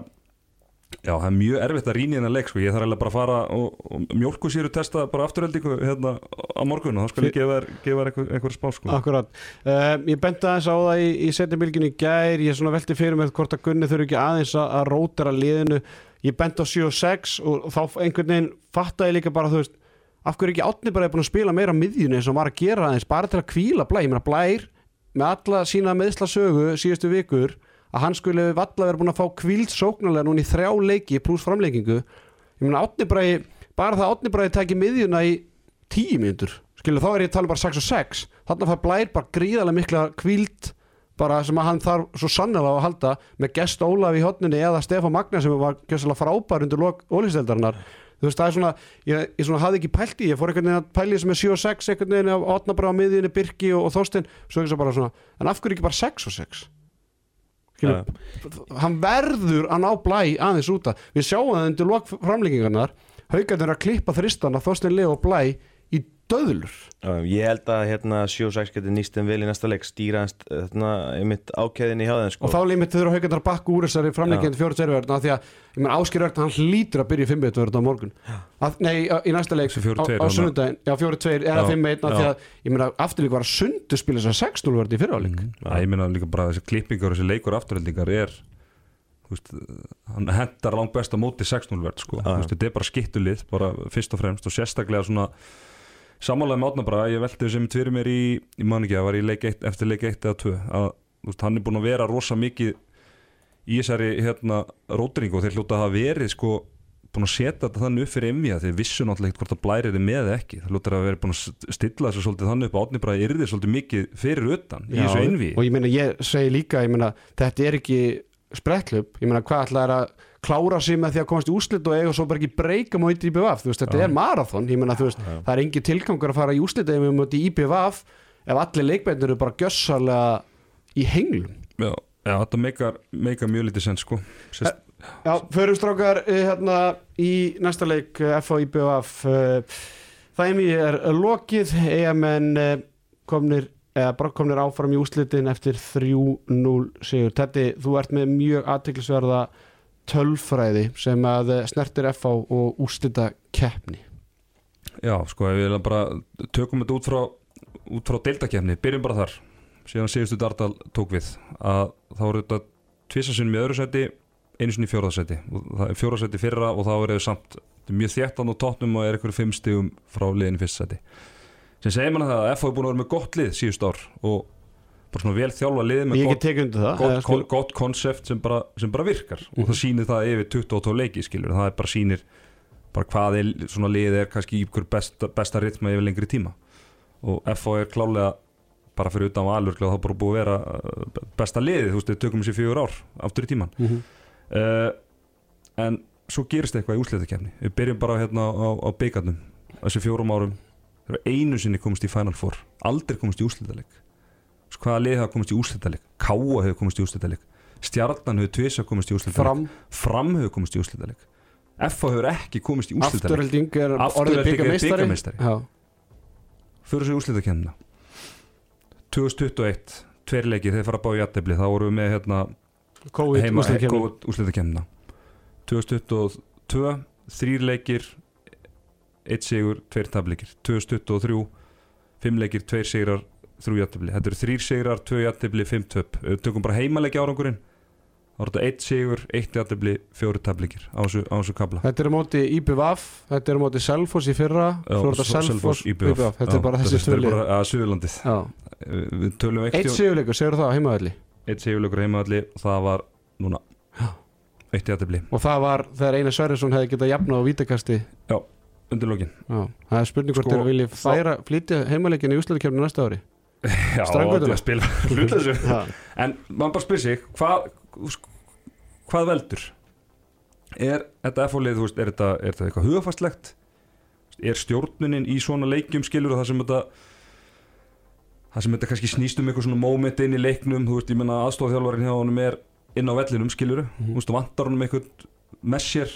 já, það er mjög erfitt að rýna í hennar leik sko. ég þarf eiginlega bara að fara og, og mjólku sér testa bara afturöldingu hérna á morgun og þá skal ég gefa þér, einhver, einhver spá sko. Akkurat, uh, ég benti aðeins á það í, í setjumilginu gær, ég svona velti fyrir mig hvort að Gunni þurfi ekki aðeins að, að rótara liðinu, ég benti á 7 og 6 og þá einhvern veginn fattaði líka bara, þú veist, af hverju ekki átni bara er búin að spila meira á miðjunni eins og var að gera aðeins, bara til að kvíla blæ, ég meina blær með alla sína meðslasögu síðustu vikur, að hann skulle valla vera búin að fá kvíld sóknarlega núna í þrjá leiki pluss framleikingu ég meina átni bara, bara það átni bara tæki miðjuna í tíu mínútur skilu þá er ég að tala um bara 6 og 6 þannig að það blær bara gríðarlega mikla kvíld bara sem að hann þarf svo sannlega á að halda með gest Ólaf í hotninni eða Stefán Magna sem var gjössalega frábær undir ólýsteldarinnar þú veist það er svona ég, ég svona hafði ekki pælt í, ég fór einhvern veginn að pæli sem er 7 og 6 einhvern veginn að hotna bara á miðjunni Birki og, og Þorstein svo ekki svo bara svona, en af hverju ekki bara 6 og 6 skilu, hann verður að ná blæ aðeins út af. Við sjáum það undir lok framlíkingarnar haugarnir að klippa þristana Þorstein Leo og blæ döðlur. Já, Ég held að hérna 7-6 getur nýst þeim vel í næsta leik stýra hans hérna, einmitt ákæðinni hjá þeim sko. og þá límit þurfa haugarnir að bakka úr þessari framlíkjandi fjóru tverjverðna því að ég menn Áskir Örn hann hlýtur að byrja í 5 verðna á morgun. Að, nei, í næsta leik Þessi 4-2 á, á þarna. sunnudaginn, já 4-2 eða Já, 5-1 af því að ég meina afturlík var að sundu spila þess að 6-0 verði í fyriráleik Æ, ég meina líka bara þessi klippingar og þessi leikur afturöldingar er veist, hann hendar langt best á móti 6-0 verð sko. Þetta er bara skittulið bara fyrst og fremst og sérstaklega svona samanlega með átnabra ég velti þessi með fyrir mér í, ég man ekki að var í leik eitt, eftir leik 1 eða 2 að veist, hann er búin að vera rosa mikið í þessari hérna rótringu og þeir hljóta að hafa verið sko búin að setja þetta þannig upp fyrir emja þeir vissu náttúrulega ekkert hvort að blærið er með eða ekki. Þeir hljóta að vera búin að stilla þessu svolítið þannig upp að átnabra yrði svolítið mikið fyrir utan í þessu einví og ég meina, ég segi líka, ég meina klára sig með því að komast í úslit og eiga svo bara ekki breyka móti í IBVF, þú veist, þetta Já. er marathon. Ég meina, þú veist, það er engin tilgangur að fara í úslit eða móti í IBVF ef allir leikbændur eru bara gjössalega í henglum Já, já þetta meikar, meikar mjög lítið sens sko. Sest, Já, förum strákar eh, hérna í næsta leik eh, FH IBVF eh, er lokið. EMN eh, komnir eða bara komnir áfram í úslitin eftir 3-0 sigur. Tetti, þú ert með mjög aðteklisverða tölfræði sem að eh, snertir FH og úslita keppni. Já, sko, við eiginlega bara tökum þetta út frá, frá deildakefni, byrjum bara þar. Síðan síðustu Dardal tók við. Að þá eru þetta tvisasinnum í öðru seti einu sinni í og er fjórðasæti fyrra og þá er það samt mjög þéttan á tótnum og er einhverju fimm stigum frá liðin í fyrsta seti sem segir manna það að FH er búin að vera með gott lið síðust ár og bara svona vel þjálfa lið með gott gott, skil- gott konsept sem bara, sem bara virkar. Og Mhm. það sýnir það yfir 22 leiki skilur það er bara sýnir bara hvað er, svona lið er kannski ykkur besta, besta ritma yfir lengri tíma. Og FH er klálega bara fyrir utan alvörglega þá bara búið að vera uh, besta liðið, þú veist, við tökum þessi fjögur ár aftur í tíman Mhm. uh, en svo gerist eitthvað í úsliðakefni við byrjum bara hérna á, á byggarnum þessi fjórum árum einu sinni komist í Final Four aldrei komist í úslitaðleik hvaða lið hafa komist í úslitaðleik Káa hefur komist í úslitaðleik Stjarnan hefur tvisa komist í úslitaðleik Fram, Fram hefur komist í úslitaðleik FH hefur ekki komist í úslitaðleik afturhelding er orðið. Já, fyrir sér úslitakefnina 2021 tveir leikir þeir fara að bá í jættefli þá vorum við með hérna COVID heima úslitakemna 2022 þrýr leikir eitt sigur, tveir tableikir 2023 fimm leikir, tveir sigrar þrjú jættefli, þetta eru þrýr sigrar, tvö jættefli fimm töp, við tökum bara heimaleiki árangurinn þá er þetta eitt sigur, eitt jættefli fjóri tableikir á þessu, kabla Þetta er á móti IBVF, þetta er á móti Selfoss í fyrra, Já, Selfoss IBF. IBVF, þetta Já, er bara þessi þetta er bara Suðurlandið. Tölum Eitt sigurleikur, segur það á heimaðalli eitt sigurleikur heimaðalli og það var núna. Já. eitt jættefli og það var þegar Einar Sverrisson hefði getað jafnað á vítakasti. Undir lokin. Já, það er spurning hvort Sko, þeir vilji færa, flytja heimaleikin í úslutakefni næsta ári Já, En maður bara spyr sig hvað, hvað veldur? Er þetta veist, er þetta, er þetta eitthvað hugafastlegt? Er stjórnunin í svona leikjum skilur og það sem þetta það sem þetta kannski snýst um eitthvað svona moment inn í leiknum, þú veist, ég menna aðstofþjálfarinn hjá honum er inn á vellinum skilur Mhm. þú veist, vantar honum eitthvað með sér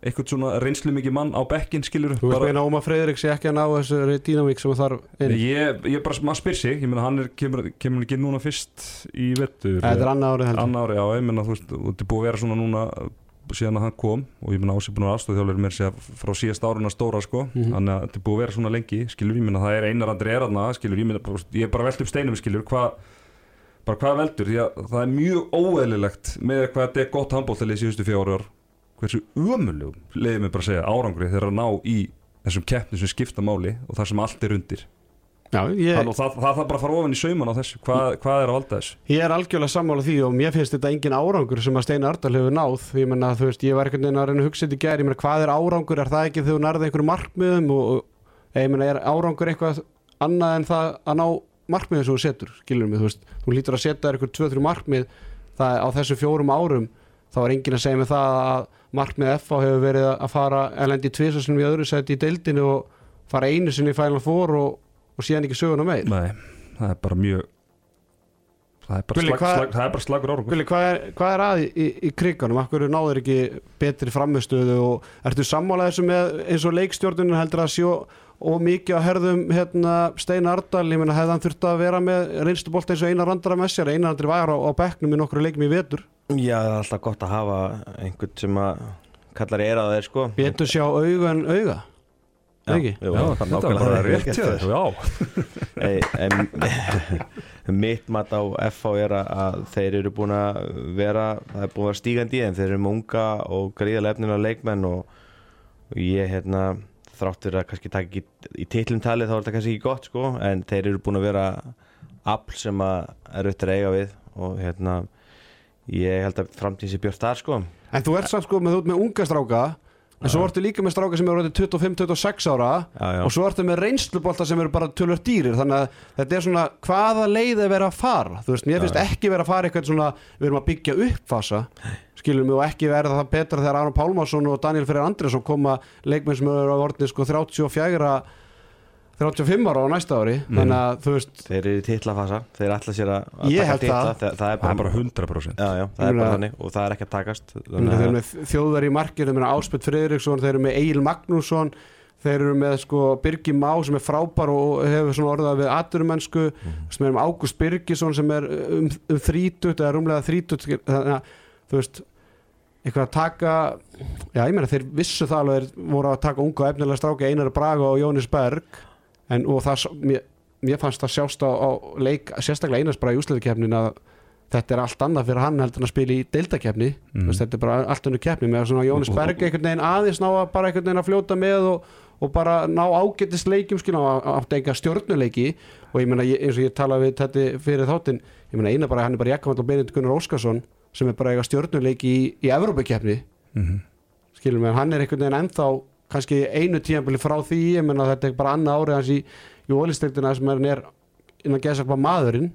eitthvað svona reynslu mikið mann á bekkin skilur þú veist meina Óma Freyðrik sé ekki að ná þessu dýnavík sem þarf inn? Ég, ég bara, maður spyr sig, ég menna hann er, kemur, kemur ekki núna fyrst í vettur Þetta er annað árið heldur annar ári, já, ég menna þú veist og þetta er búið að vera svona núna síðan að hann kom og ég menna ásipun á aðstofþjálfur mér sé frá síðast áruna stóra sko. Mhm. þannig að þetta er búið að vera svona lengi skilur, ég menna það er einar andri er aðna skilur, ég bara, ég er bara velt upp steinum skilur, hvað bara hvað veldur, því að það er mjög óeðlilegt með hvað þetta er gott handbóltalið síðustu fjóru ár hversu umulugum, leiðum við bara að segja árangri þegar að ná í þessum keppni sem skipta máli og það sem allt er undir. Já, ég, Þannig, það, það þarf bara að fara ofan í sauman á þessu. Hvað, hvað er að valda þessu? ég er algjörlega sammála því og mér finnst þetta engin árangur sem að Steina Ardal hefur náð. Ég menna þú veist, ég var einhvern veginn að reyna að hugsa þetta í gær. Ég menna hvað er árangur, er það ekki þegar þú nærði einhverju markmiðum og, og ég menna er árangur eitthvað annað en það að ná markmiðum sem þú setur, skilur mig, þú veist þú lítur að setja þér einhver 2-3 markmið það á þessu fjórum árum þá er enginn að segja með það að markmið FH hefur verið að fara elendi tvisasunum í öðru seti í deildinu og fara einu sinni í Final Four og, og síðan ekki söguna meir. Nei, það er bara mjög það er bara, Gulli, slag, hvað- slag, það er bara slagur árangur. Vili, hvað, er, hvað er að í, í, í kriganum? Akkur náður ekki betri framistöðu og ertu sammála þessu með eins og leikstjórnunum heldur að sjó og mikið að herðum hérna, Steina Ardal, ég meina hefði hann þurft að vera með reynstubolt eins og einar andra með sér? Einar andri var á, á bekknum í nokkru leikum í vetur Já, það er alltaf gott að hafa einhvern sem að kallar er að þeir sko. Betur sjá auga en auga. Nei, ekki? jú, Já, þetta var nákvæmlega rétt Já, Ei, en, mitt mat á FH er að- að þeir eru búin að vera það er búin að vera stígandi í þeim þeir eru með unga og gríðarlega efnilega leikmenn og, og ég hérna þráttur að kannski taka ekki í titlum talið þá er þetta kannski ekki gott sko. En þeir eru búin að vera afl sem að er auðvitað að eiga við og hérna ég held að framtíð sé björt þar sko. En þú ert samt sko með, með unga stráka En svo ertu líka með stráka sem eru orðið 25-26 ára Já, já. Og svo ertu með reynslubolta sem eru bara tölvöld dýrir. Þannig að þetta er svona hvaða leið er verið að fara? Þú veist, mér finnst ekki verið að fara eitthvað svona Við erum að byggja upp fasa. Skilum við og ekki verið það betra þegar Aron Pálmarsson og Daniel Freyr Andresson koma leikmenn sem eru á orðinu sko 34 35 ára á næsta ári Þannig að þú veist þeir eru í titlafasa þeir ætla sér að, taka titla það. það, það er bara, bara 100% já, já, það er bara þannig og það er ekki að takast. Þeir eru með þjóðar í markið, þeir eru með Áspett Friðriksson, þeir eru með Egil Magnússon, þeir eru með sko Birgi Má sem er frábær og hefur svona orðað við aturumennsku, sem er með Ágúst Birgisson sem er um, um 30 eða rúmlega 30, þannig að þú veist, eitthvað að taka, já ég meina þeir vissu það alveg, voru að taka unga og efnilega stráki Einar Braga og Jónis Berg, en og það, mér, mér fannst það sjást á, á leik, sérstaklega Einars Braga í úsleikefnin að þetta er allt annað fyrir hann heldur en að spila í deildakefni mm. þetta er bara allt önnur keppni með svona Jónis Berg einhvern veginn aðeins ná að bara einhvern veginn að fljóta með og, og bara ná ágættis leikjum skilja á enga stjórnuleiki og ég meina ég- eins og ég tala við þetta fyrir þáttinn ég meina eina bara hann er bara Jakkamall og Benedikt Gunnar Óskarsson sem er bara eiga stjórnuleiki í, í Evrópakeppni Mhm. skilum við hann er einhvern veginn ennþá kannski einu tíðanbili frá því ég meina þetta er bara annað árið hans í, í ólistildina sem er innan geðsakpa maðurinn.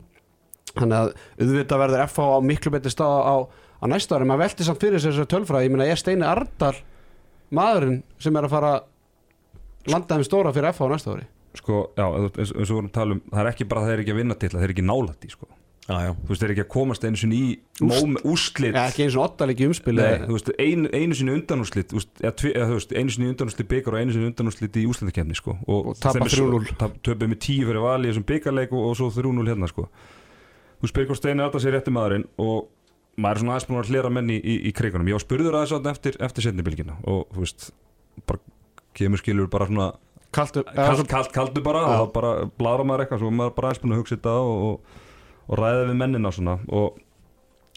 Þannig að auðvitað verður FH á miklu betri stað á, á næsta ári maður velti samt fyrir þessar tölfræði. Ég meina er Steini Ardal maðurinn sem er að fara landa þeim stóra fyrir FH á næsta ári? Sko, já, eins, og við vorum að tala um það er ekki bara að þeir eru ekki að vinna til þeir eru ekki nálætt í sko. Já, já. þú veist, þeir eru ekki að komast einu sinni í Úst- úrslit ja, ekki eins og ottalegi umspil Nei, veist, ein, einu sinni þú veist, einu sinni undanúrslit byggar og einu sinni undanúrslit í úrslitakefni sko. Og tapa þeim er svo- 3-0. tap- töpuðu með 10 fyrir vali í þessum byggarleik og, og svo 3-0 hérna sko. þú spyrir hvort Steini alltaf sér rétti maðurinn og maður er svona aðeins búin að hlera menn í, í, í krigunum ég var spurður aðeins þarna eftir, eftir setnibilgina og þú veist bara kemur skilur bara svona kallt, kalt, kalt, kaldu bara og bara bladra maður eitthvað svo er maður bara aðeins búin að hugsa þetta og, og, og ræða við mennina svona. Og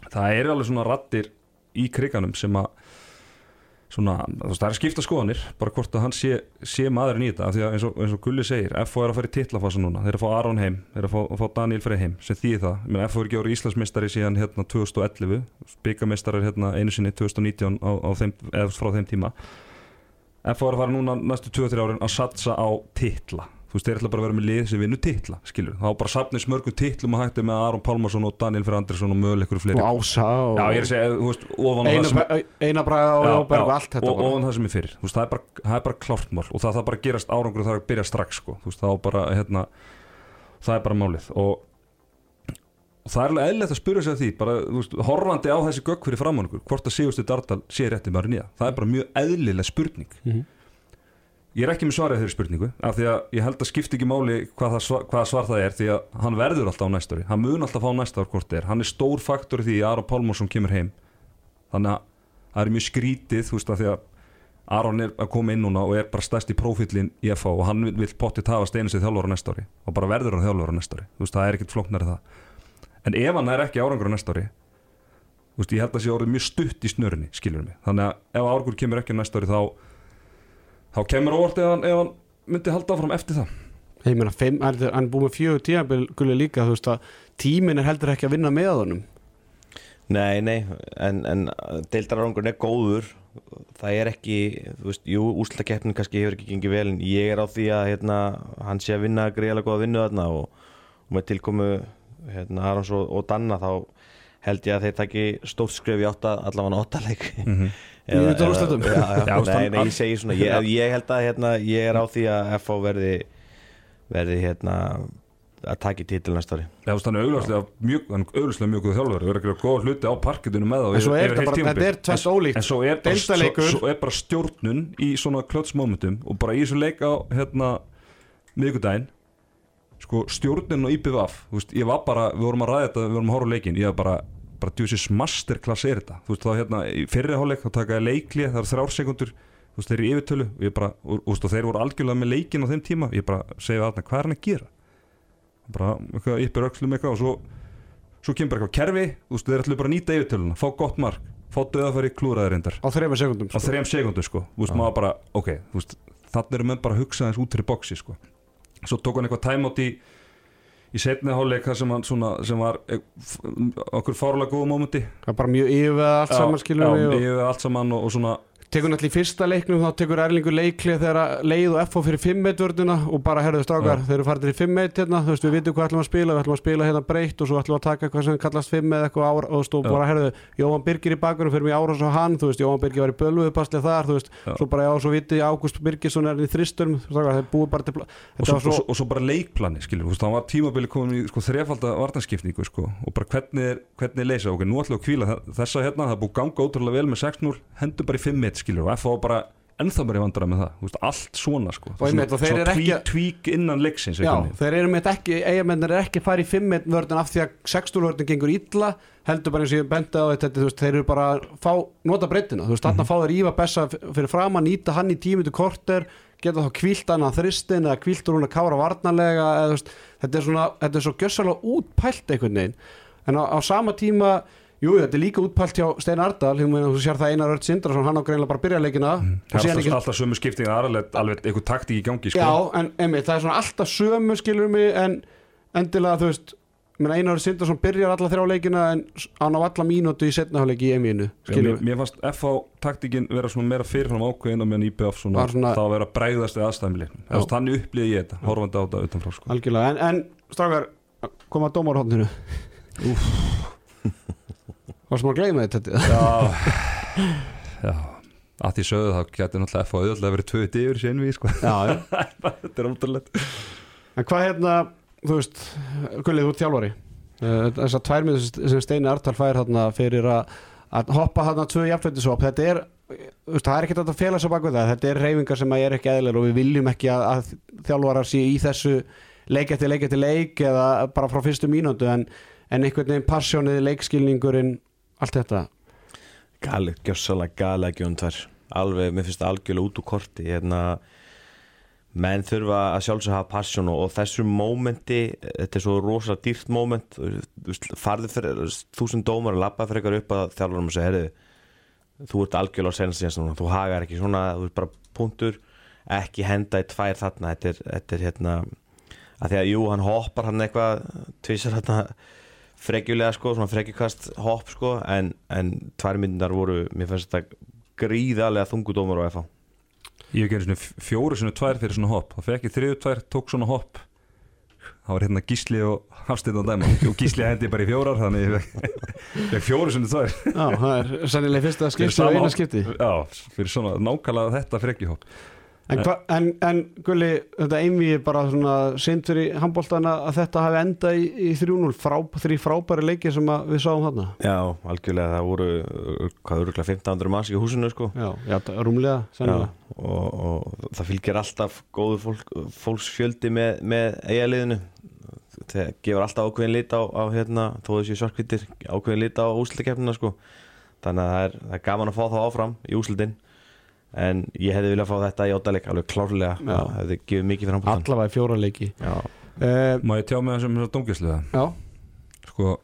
það er alveg svona rattir í kriganum sem að svona, það er skipta skoðanir bara hvort að hann sé, sé maðurinn í þetta. Því að eins og, eins og Gulli segir, FO er að fara í titlafasa núna. Þeir eru að fá Aron heim, þeir eru að fá, Daniel Frey heim sem þýði það, meina FO er ekki árið Íslandsmeistari síðan hérna 2011 byggamestari hérna einu sinni 2019 á, á þeim, frá þeim tíma. FO er að fara núna næstu 2-3 árin að satsa á titla þú veist, þeir ætla bara að vera með lið sem vinur titla skilur, þá bara safnið smörgum titlum og hætti með Aron Pálmarsson og Daniel Frey Andresson og möguleikur fleiri og Ása og Já, ég er að segja, þú veist, ofan á það eina, sem eina braga og Jóberg og allt þetta og, bara. og það sem er fyrir, þú veist, það er bara, það er bara klárt mál og það þarf bara að gerast árangur og það er að byrja strax sko. þú veist, það, á bara, hérna, það er bara málið og, og það er alveg eðlilegt að spyrja sig að því bara, þú veist, horfandi á þessi gögg fyrir framann okkur hvort að Sigurstu Dardal sé rétti maður nýja það er bara mjög eðlileg spurning Mhm. Ég er ekki með svarið þeirri spurningu af því að ég held að skipti ekki máli hvað, það svar, hvað svar það er því að hann verður alltaf á næsta ári. Hann mun alltaf fá næsta ár hvort það er. Hann er stór faktor því að Aron Pálmarsson kemur heim. Þannig að það er mjög skrítið þú veist að því að Aron er að koma inn núna og er bara stærst í prófílinn í FH og hann vil, pottið hafa steinu sig þjálfur á næsta ári og bara verður hann þjálfur á næsta ári. Þú veist það er ekkert flóknari það. En ef hann er ekki árangur á næsta ári þú veist ég held að sé orðið mjög stutt í snörunni skilur mig. Þannig að ef árangur kemur ekki á næsta ári þá þá kemur óvart ef hann, ef hann myndi halda áfram eftir það. Ég meina, hann búið með fjögur gulli líka, þú veist að tíminn er heldur ekki að vinna með honum. Nei, nei, en, en deildararangurinn er góður. Það er ekki, þú veist, jú, úslutakeppnin kannski hefur ekki gengið vel en ég er á því að hérna, hann sé að vinna greiðlega góða vinnu þarna og, og með tilkomu hérna, Arons og, og Danna þá held ég að þeir taki stórt skref í átta, allavega áttaleik mm -hmm. Í undanúrslitum? já, já, nei, nei, ég segi svona ég, ég held að hérna, ég er á því að FH verði verði hérna að taki titil næsta ári. Já, er augljóslega mjög, augljóslega mjög góð þjálfur er ekki að góða hluti á parketinu með þá en svo er er tvert ólíkt. en svo er, bara, svo, er bara stjórnun í svona klötsmomentum og bara í þessu leik á hérna miðvikudaginn sko stjórnun og IPVF þú veist, ég var bara, við vorum að ræða þetta við vorum að horfa leikin, ég var bara bara djúsis masterclass er þetta, þú veist þá hérna í fyrri hálfleik þá takaði leikli, það er þrjár sekundur þú veist, þeir eru í yfirtölu og, ég bara, og, og, og þeir voru algjörlega með leikin á þeim tíma ég bara segi þarna, hvað er hann að gera? Bara eitthvað yppir öxlum eitthvað og svo, svo kemur eitthvað kerfi þú veist, þeir ætlu bara að nýta yfirtöluna, fá gott mark fá döðafæri klúraðir reyndar. Á þreima sekundum á þrejum sekundu sko, þú veist, maður bara ok, þannig eru menn bara að hugsa þess út fyrir boxi sko, svo tók hann eitthvað timeout í í setni hálfleik þar sem svona, sem var eh, okkur fárlega góða er bara mjög yfir allt saman skilur já, við og yfir allt saman og, og svona tekur náttúrulega í fyrsta leiknum þá tekur Erlingur leiklið þegar leið og FO fyrir 5-1 vörduna og bara herðu strákar, þeir eru farin í 5-1 hérna, þú veist við vitum hvað ætlum að spila, við ætlum að spila hérna breytt og svo ætlum að taka eitthvað sem kallast 5 eða eitthvað ára og stóð Já. bara herðu, Jóhann Birgir í bakurum fyrir mig ára svo hann, þú veist, Jóhann Birgir var í bölvuðu passlið þar, þú veist, Já. svo bara já, svo viti Ágúst Birgisson er í pla- og svo, og, og bara leikplani skilur, þú veist, hann var tímabili komin í sko, þrefalda vartanskipningu sko, og bara hvernig er, hvernig er leysa, ok, nú ætlum við að kvíla þe- þessa hérna, það búið ganga ótrúlega vel með 6-0 hendur bara í 5-1 skilur og FH bara ennþá bara í vandara með það, veist, allt svona sko, svona eru ekki tvík, innan leiksins já, þeir eru með ekki, eigamennir er ekki farið í 5-1 vördun af því að 6-0 vördun gengur illa, heldur bara eins og ég benda á þetta, veist, þeir eru bara fá, nota breytina, þú veist, þarna fá þeir Íva Bessa fyrir fram að nýta hann í tímitu korter, geta þá kvílt hann að þristin eða kvílt úr hún að kára varnarlega eða, veist, þetta er svona, þetta er svo gjössalega útpælt einhvern veginn, en á, á sama tíma Jú, þetta er líka útpælt hjá Stein Ardal þú sér það Einar Örd Sindrason, hann á greinlega bara byrja leikina. Og það er alltaf, alltaf sömu skipting alveg, alveg eitthvað taktík í gangi sko. Já, en einmitt, það er svona alltaf sömu skilur mig en endilega þú veist Einar Sindarsson byrjar alla þrjá leikina en hann á alla mínútu í setnaháleiki í emíinu Já, mér, mér fannst FH taktíkin vera svona meira fyrirfram ákveðin og meðan IBF svona, svona- þá vera að bregðast við aðstæðumli þannig upplýði ég þetta, horfandi á þetta koma að gleyma þetta? Já. Já. Að því sögðu þá getur náttúrulega FH auðvitað verið tvö yfir sér við sko. Já, þetta er ótrúlega En hvað hérna, þú veist Gullið, þú ert þjálfari. Eh, Þessar tvær minnur sem Steini Artal fær þarna fyrir að hoppa þarna tvö jafnfættisop Þetta er, veist, það er ekkert að fela svo bak við það. Þetta er reyfingar sem er ekki eðlir og við viljum ekki að, að þjálfarar sé í þessu leik eftir leik eftir leik eða bara frá fyrstu mínútu en, en einhvern veginn passjónið, leikskilningurinn allt þetta. Gali, gjössalega gali að gjóðum tvær. Alveg, mér finnst það algjörlega út úr korti. Hérna menn þurfa að sjálfsög hafa passion og, og þessu mómenti, þetta er svo rosalega dýrt móment. Þú veist, farði fyrir þúsund dómar og labbaði fyrir eitthvað upp að þjálfarum og segja, herðu þú ert algjörlega á senast síðan þú hagar ekki svona, þú ert bara punktur. Ekki henda í tvær þarna. Þetta er, þetta er hérna að því að jú, hann hoppar hann eitthvað tvisar hérna frekjulega sko, svona frekjukast hopp sko, en, en tvær myndar voru, mér finnst þetta gríðarlega þungudómar á FH ég hef genið svona fjóru svona tvær fyrir svona hopp. Þá fekk ég þriðu tvær, tók svona hopp. Það var hérna Gísli og Hafsteinn á dæma. Og Gísli hendi bara í fjórar þannig ég fekk, fekk fjóru svona tvær. Já, það er sennilega fyrsta skipti og eina skipti já, fyrir svona nákvæmlega þetta frekjuhopp En, hva, en, en Gulli, þetta einvið bara svona synd fyrir handbóltana að þetta hafi enda í, í 3-0 frá, þrý frábæri leiki sem við sáum þarna. Já, algjörlega, það voru hvað öruglega 1500 manns í húsinu sko. Já, já það- rúmlega, sennilega. Og, og það fylgir alltaf góður fólk, fólksfjöldi með, með eigaliðinu það gefur alltaf ákveðin lit á, á hérna, þó þessi svarkvítir ákveðin lit á úslitakefnina sko. Þannig að það er, það er gaman að fá þá áfram í úslitin en ég hefði viljað fá þetta í óttaleg alveg klárlega, það hefði gefið mikið fyrir handbóltan Allavega í fjóra leiki. Já, uh, má ég tjá með þessum þessum dómgæsliða Já, sko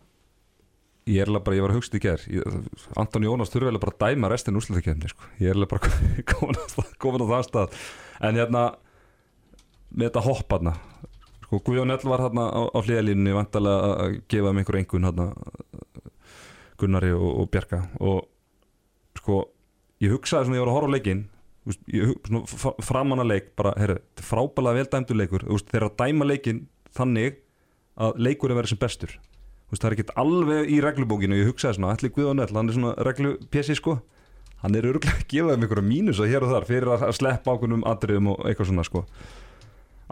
ég er alveg bara, ég var að hugsa þetta í ger Anton Jónas þurfi alveg bara að dæma restin úrslutakefni sko. ég er alveg bara komin á, komin á það stað. En hérna með þetta hopp hérna sko Guðjón Ell var hérna á, á hliðalínunni vantalega að gefa um einhver engun hérna Gunnari og, og Bjarka. Og sko ég hugsaði svona ég var að horfa á leikinn þú veist, ég hug- svona f- framan að leik bara, herru, er frábælega vel dæmdur leikur þeir að dæma leikinn þannig að leikurinn verður sem bestur. Það er ekkert alveg í reglubókinu ég hugsaði svona, allir Guðjón Ell, hann er svona reglupjessi sko, hann er örgulega að gefa þeim einhverja mínus að hér og þar fyrir að sleppa ákveðnum atriðum og eitthvað svona sko.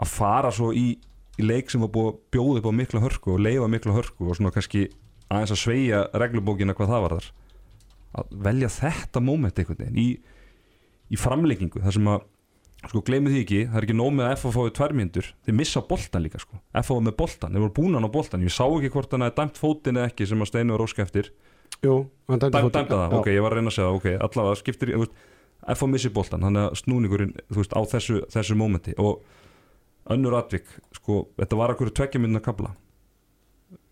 Að fara svo í, í leik sem var búið að bjóða upp á mikla hörku og leifa mikla hörku og svona kannski aðeins að sveia reglubókina hvað það var þar að velja þetta moment einhvern veginn í, í framleikingu þar sem að sko gleymið því ekki, það er ekki nóg með að FH fáið tvær myndur, þeir missa boltan líka sko. Var með boltan, þeir voru búin hann á boltan ég sá ekki hvort hann hefði dæmt fótinn eða ekki sem að Steinu var óska eftir, jú, hann dæmdi Dæm, fótinn. dæmta það, Já. ok, ég var að reyna að segja það, ok, allavega skiptir, þú veist, F á missi boltan, þannig að snúningurinn þú veist, á þessu, þessu mómenti og önnur atvik, sko þetta var akkur tveggja minna kabla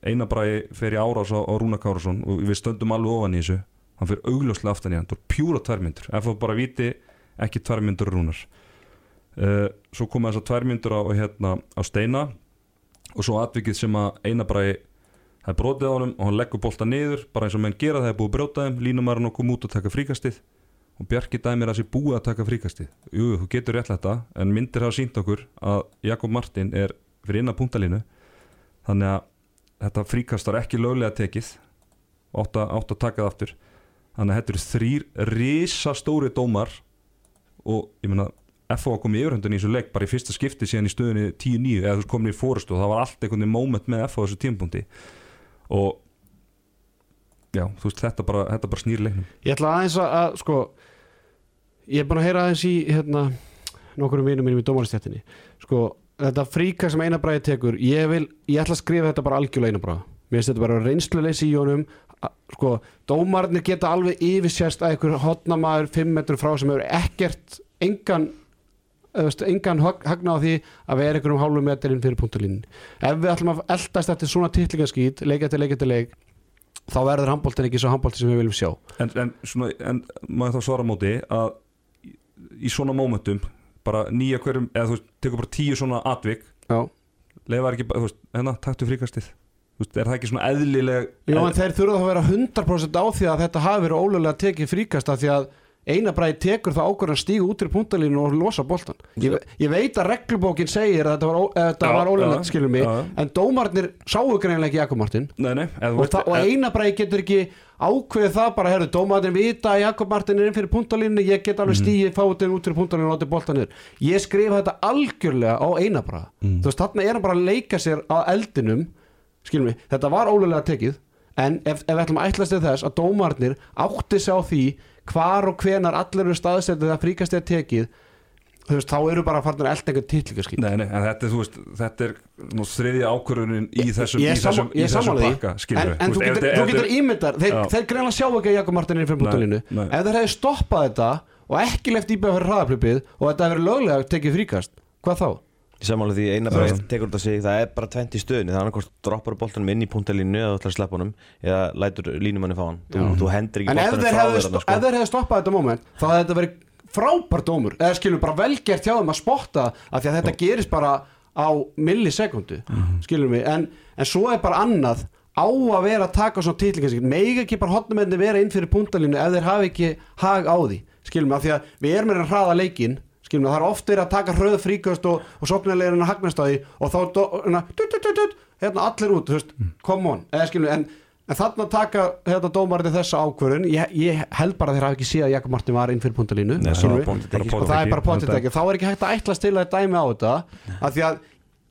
einabræði fer í árás á, á Rúna Kárasson og við stöndum alveg ofan í þessu hann fyrir augljóslega aftan í hann, það var pjúra tværmyndur. F á bara viti, ekki tværmyndur Rúnar uh, svo koma þessar tværmyndur á, hérna, á Steina og svo atvikið sem að einabræði það er brotið á honum og hann leggur bolta niður bara eins og menn gera það er búið að brjóta þeim línumærin og kom út og taka fríkastið. Og Bjarki dæmir að sér búið að taka fríkastið. Jú, þú getur rétt þetta en myndir hafa sínt okkur að Jakob Martin er fyrir innan punktalínu. Þannig að þetta fríkast var ekki löglega tekið. Að, átt að taka það aftur þannig að þetta eru þrýr risastóri dómar og ég meina FO að koma í yfirhundin í þessu leik bara í fyrsta skipti síðan í stöðunni 10-9 eða þú veist komin í fórustu og það var allt einhvern veginn moment með FO á þessu tímpunkti og já, þú veist, þetta bara, þetta bara snýr leiknum. Ég ætla aðeins að, sko ég er búin að heyra aðeins í hérna, nokkurum vinum mínum í dómaristjættinni sko, þetta fríka sem einabræði tekur ég vil, ég ætla að skrifa þetta bara algjörlega einabræða mér finnst þetta bara reynsluleysi í honum sko, dómarnir geta alveg yfirsjæst að einhver hotnamaður 5 metrum frá sem hefur ekkert engan veist, engan hagna á því að vera einhverjum hálfum metrinn fyrir punktalínu ef við ætlum að eldast eftir svona titlingaskít leik eftir leik eftir leik þá verður handbóltin ekki svo handbóltin sem við viljum sjá. En, en, svona, en maður þá svara móti að í, svona mómentum bara nýja hverjum, eða þú tekur bara tíu svona atvik, Já. leifar ekki bara, þú veist, hérna, taktu fríkastið er það ekki svona eðlileg Já, en þeir þurfa að vera 100% á því að þetta hafi verið ólega tekið fríkast af því að einabræði tekur það ákvörðan stígu út í punktalínu og losa boltan ég, ég veit að reglubókin segir að þetta var, ólega já, skilur mig já. en dómarnir sáu greinlega ekki Jakob Martin. Nei, nei, og, og einabræði getur ekki ákveðið það bara, herru, dómarnir vita að Jakob Martin er inn fyrir punktalínu ég get alveg stígið fátin út fyrir punktalínu og látið boltan niður. Ég skrifa þetta algjörlega á einabræða þú veist, þarna er hann bara að leika sér á eldinum skilum mig, þetta var ólega tekið en ef, ef við ætlum að ætlast til þess að dómarnir átti sig á því hvar og hvenar allir eru staðsetið að fríkast er tekið þú veist, þá eru bara farnir að elda einhvern titlingaskýt Nei, nei, en þetta þú veist, þetta er nú þriðja ákvörunin í þessum, ég í þessum, í þessum pakka, skilur en, en þú getur, þú getur ímyndar þeir, þeir greinlega sjá ekki að Jakob Martin er fyrir bútalínu ef þeir hefði stoppað þetta og ekki left íbjöð fyrir hraðaplupið og þetta verið löglega tekið fríkast hvað þá? Ég samanlega því eina bara tekur þetta sig það er bara tvent í stöðunni, það er annarkvort droppar boltanum inn í punktalínu eða þú ætlar að sleppa honum eða lætur línumanni fá hann. Þú, þú hendur ekki en þeir frá þér þarna, ef þeir hefði stoppað þetta moment þá hefði þetta verið frábær dómur. Eða skilur bara velgert hjá þeim að spotta af því að þetta gerist bara á millisekundu skilur mig. En, en svo er bara annað. Á að vera að taka svona titlingaskip megi ekki bara hotnamenni vera inn fyrir punktalínu ef þeir hafi ekki hag á því skilur mig af því að við erum með að hraða leikin skilur mig það er oft verið að taka hröð fríkast og, og sóknarlegin að hagnast á því og þá hérna, hérna allir út þú veist, come on. Eða skilur mig en En þarna taka þetta dómarinn þessa ákvörun ég, ég held bara þeir hafa ekki séð að Jakob Martin var inn fyrir við. ekki, og það er bara potið ekki. Þá er ekki hægt að til að dæmi á þetta af því að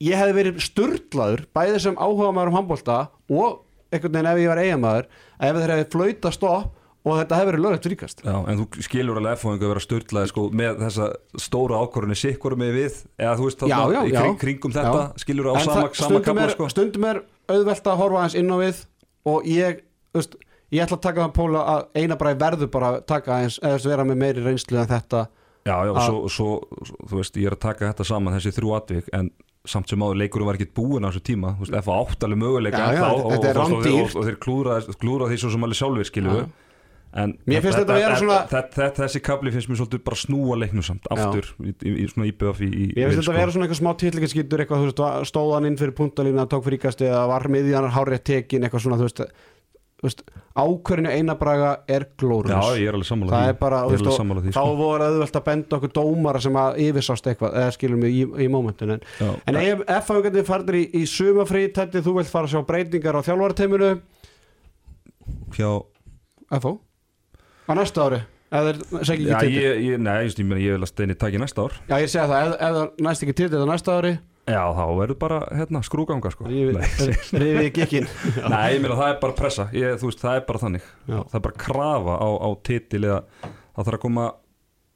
ég hefði verið sturlaður bæði sem áhuga maður um handbólta og einhvern veginn ef ég var eigamæður ef þeir hefði flauta stopp og þetta hefði verið löglegt fríkast Já, en þú skilur alveg F-fóðingu að vera störtlaði sko, með þessa stóra ákvörunni sikkur með við, eða þú veist þarna í kring, kringum þetta, Já. skilur á En sama, sama kapla sko. stundum er auðvelt að horfa aðeins inn á við og ég, veist, ég ætla að taka það póla að eina bara verður bara að taka aðeins eða vera með meiri reynslu en þetta Já, já, að- svo, svo, svo, þú veist, ég er að taka þetta saman þessi þrjú atvik, en samt sem áður leikurum var ekki búin á þessu tíma, þú veist, F átt alveg möguleika og, og, og, og, og, og þeir klúra, því svo sem alveg sjálfur skilur Já. En Mér finnst þetta vera svona- þessi kapli finnst mér svolítið bara snúa leiknum samt aftur í, í, í svona íbjöf Ég finnst þetta að vera svona eitthvað smá titlingaskýtur eitthvað, þú veist, stóðan inn fyrir puntalínu tók fríkast eða var miðjan hárið tekin eitthvað svona, þú veist, ákvörinu einabraga er glórus Já, ég er alveg sammála það því. er bara, veist, sammála því þá sko. voru auðvelt að benda okkur dómara sem að yfirsást eitthvað, eða skilum við í, í mómentin en, en ef F-haugandi farnir í, í sumafrí tætti þú vilt fara að sjá breytingar á þjálfarateiminu? Hjá, F-hó á næsta ári, þeir segja ekki ég, ég, nei, just, ég, meina, ég vil að steini taki næsta ár. Já, ég segja það, það næst ekki titil á næsta ári Já, þá verður bara, hérna, skrúganga sko. Rífið í gikkin Nei, ég meina það er bara pressa. Ég, veist, það er bara þannig. Já. Það er bara krafa á, á titil eða það þarf að koma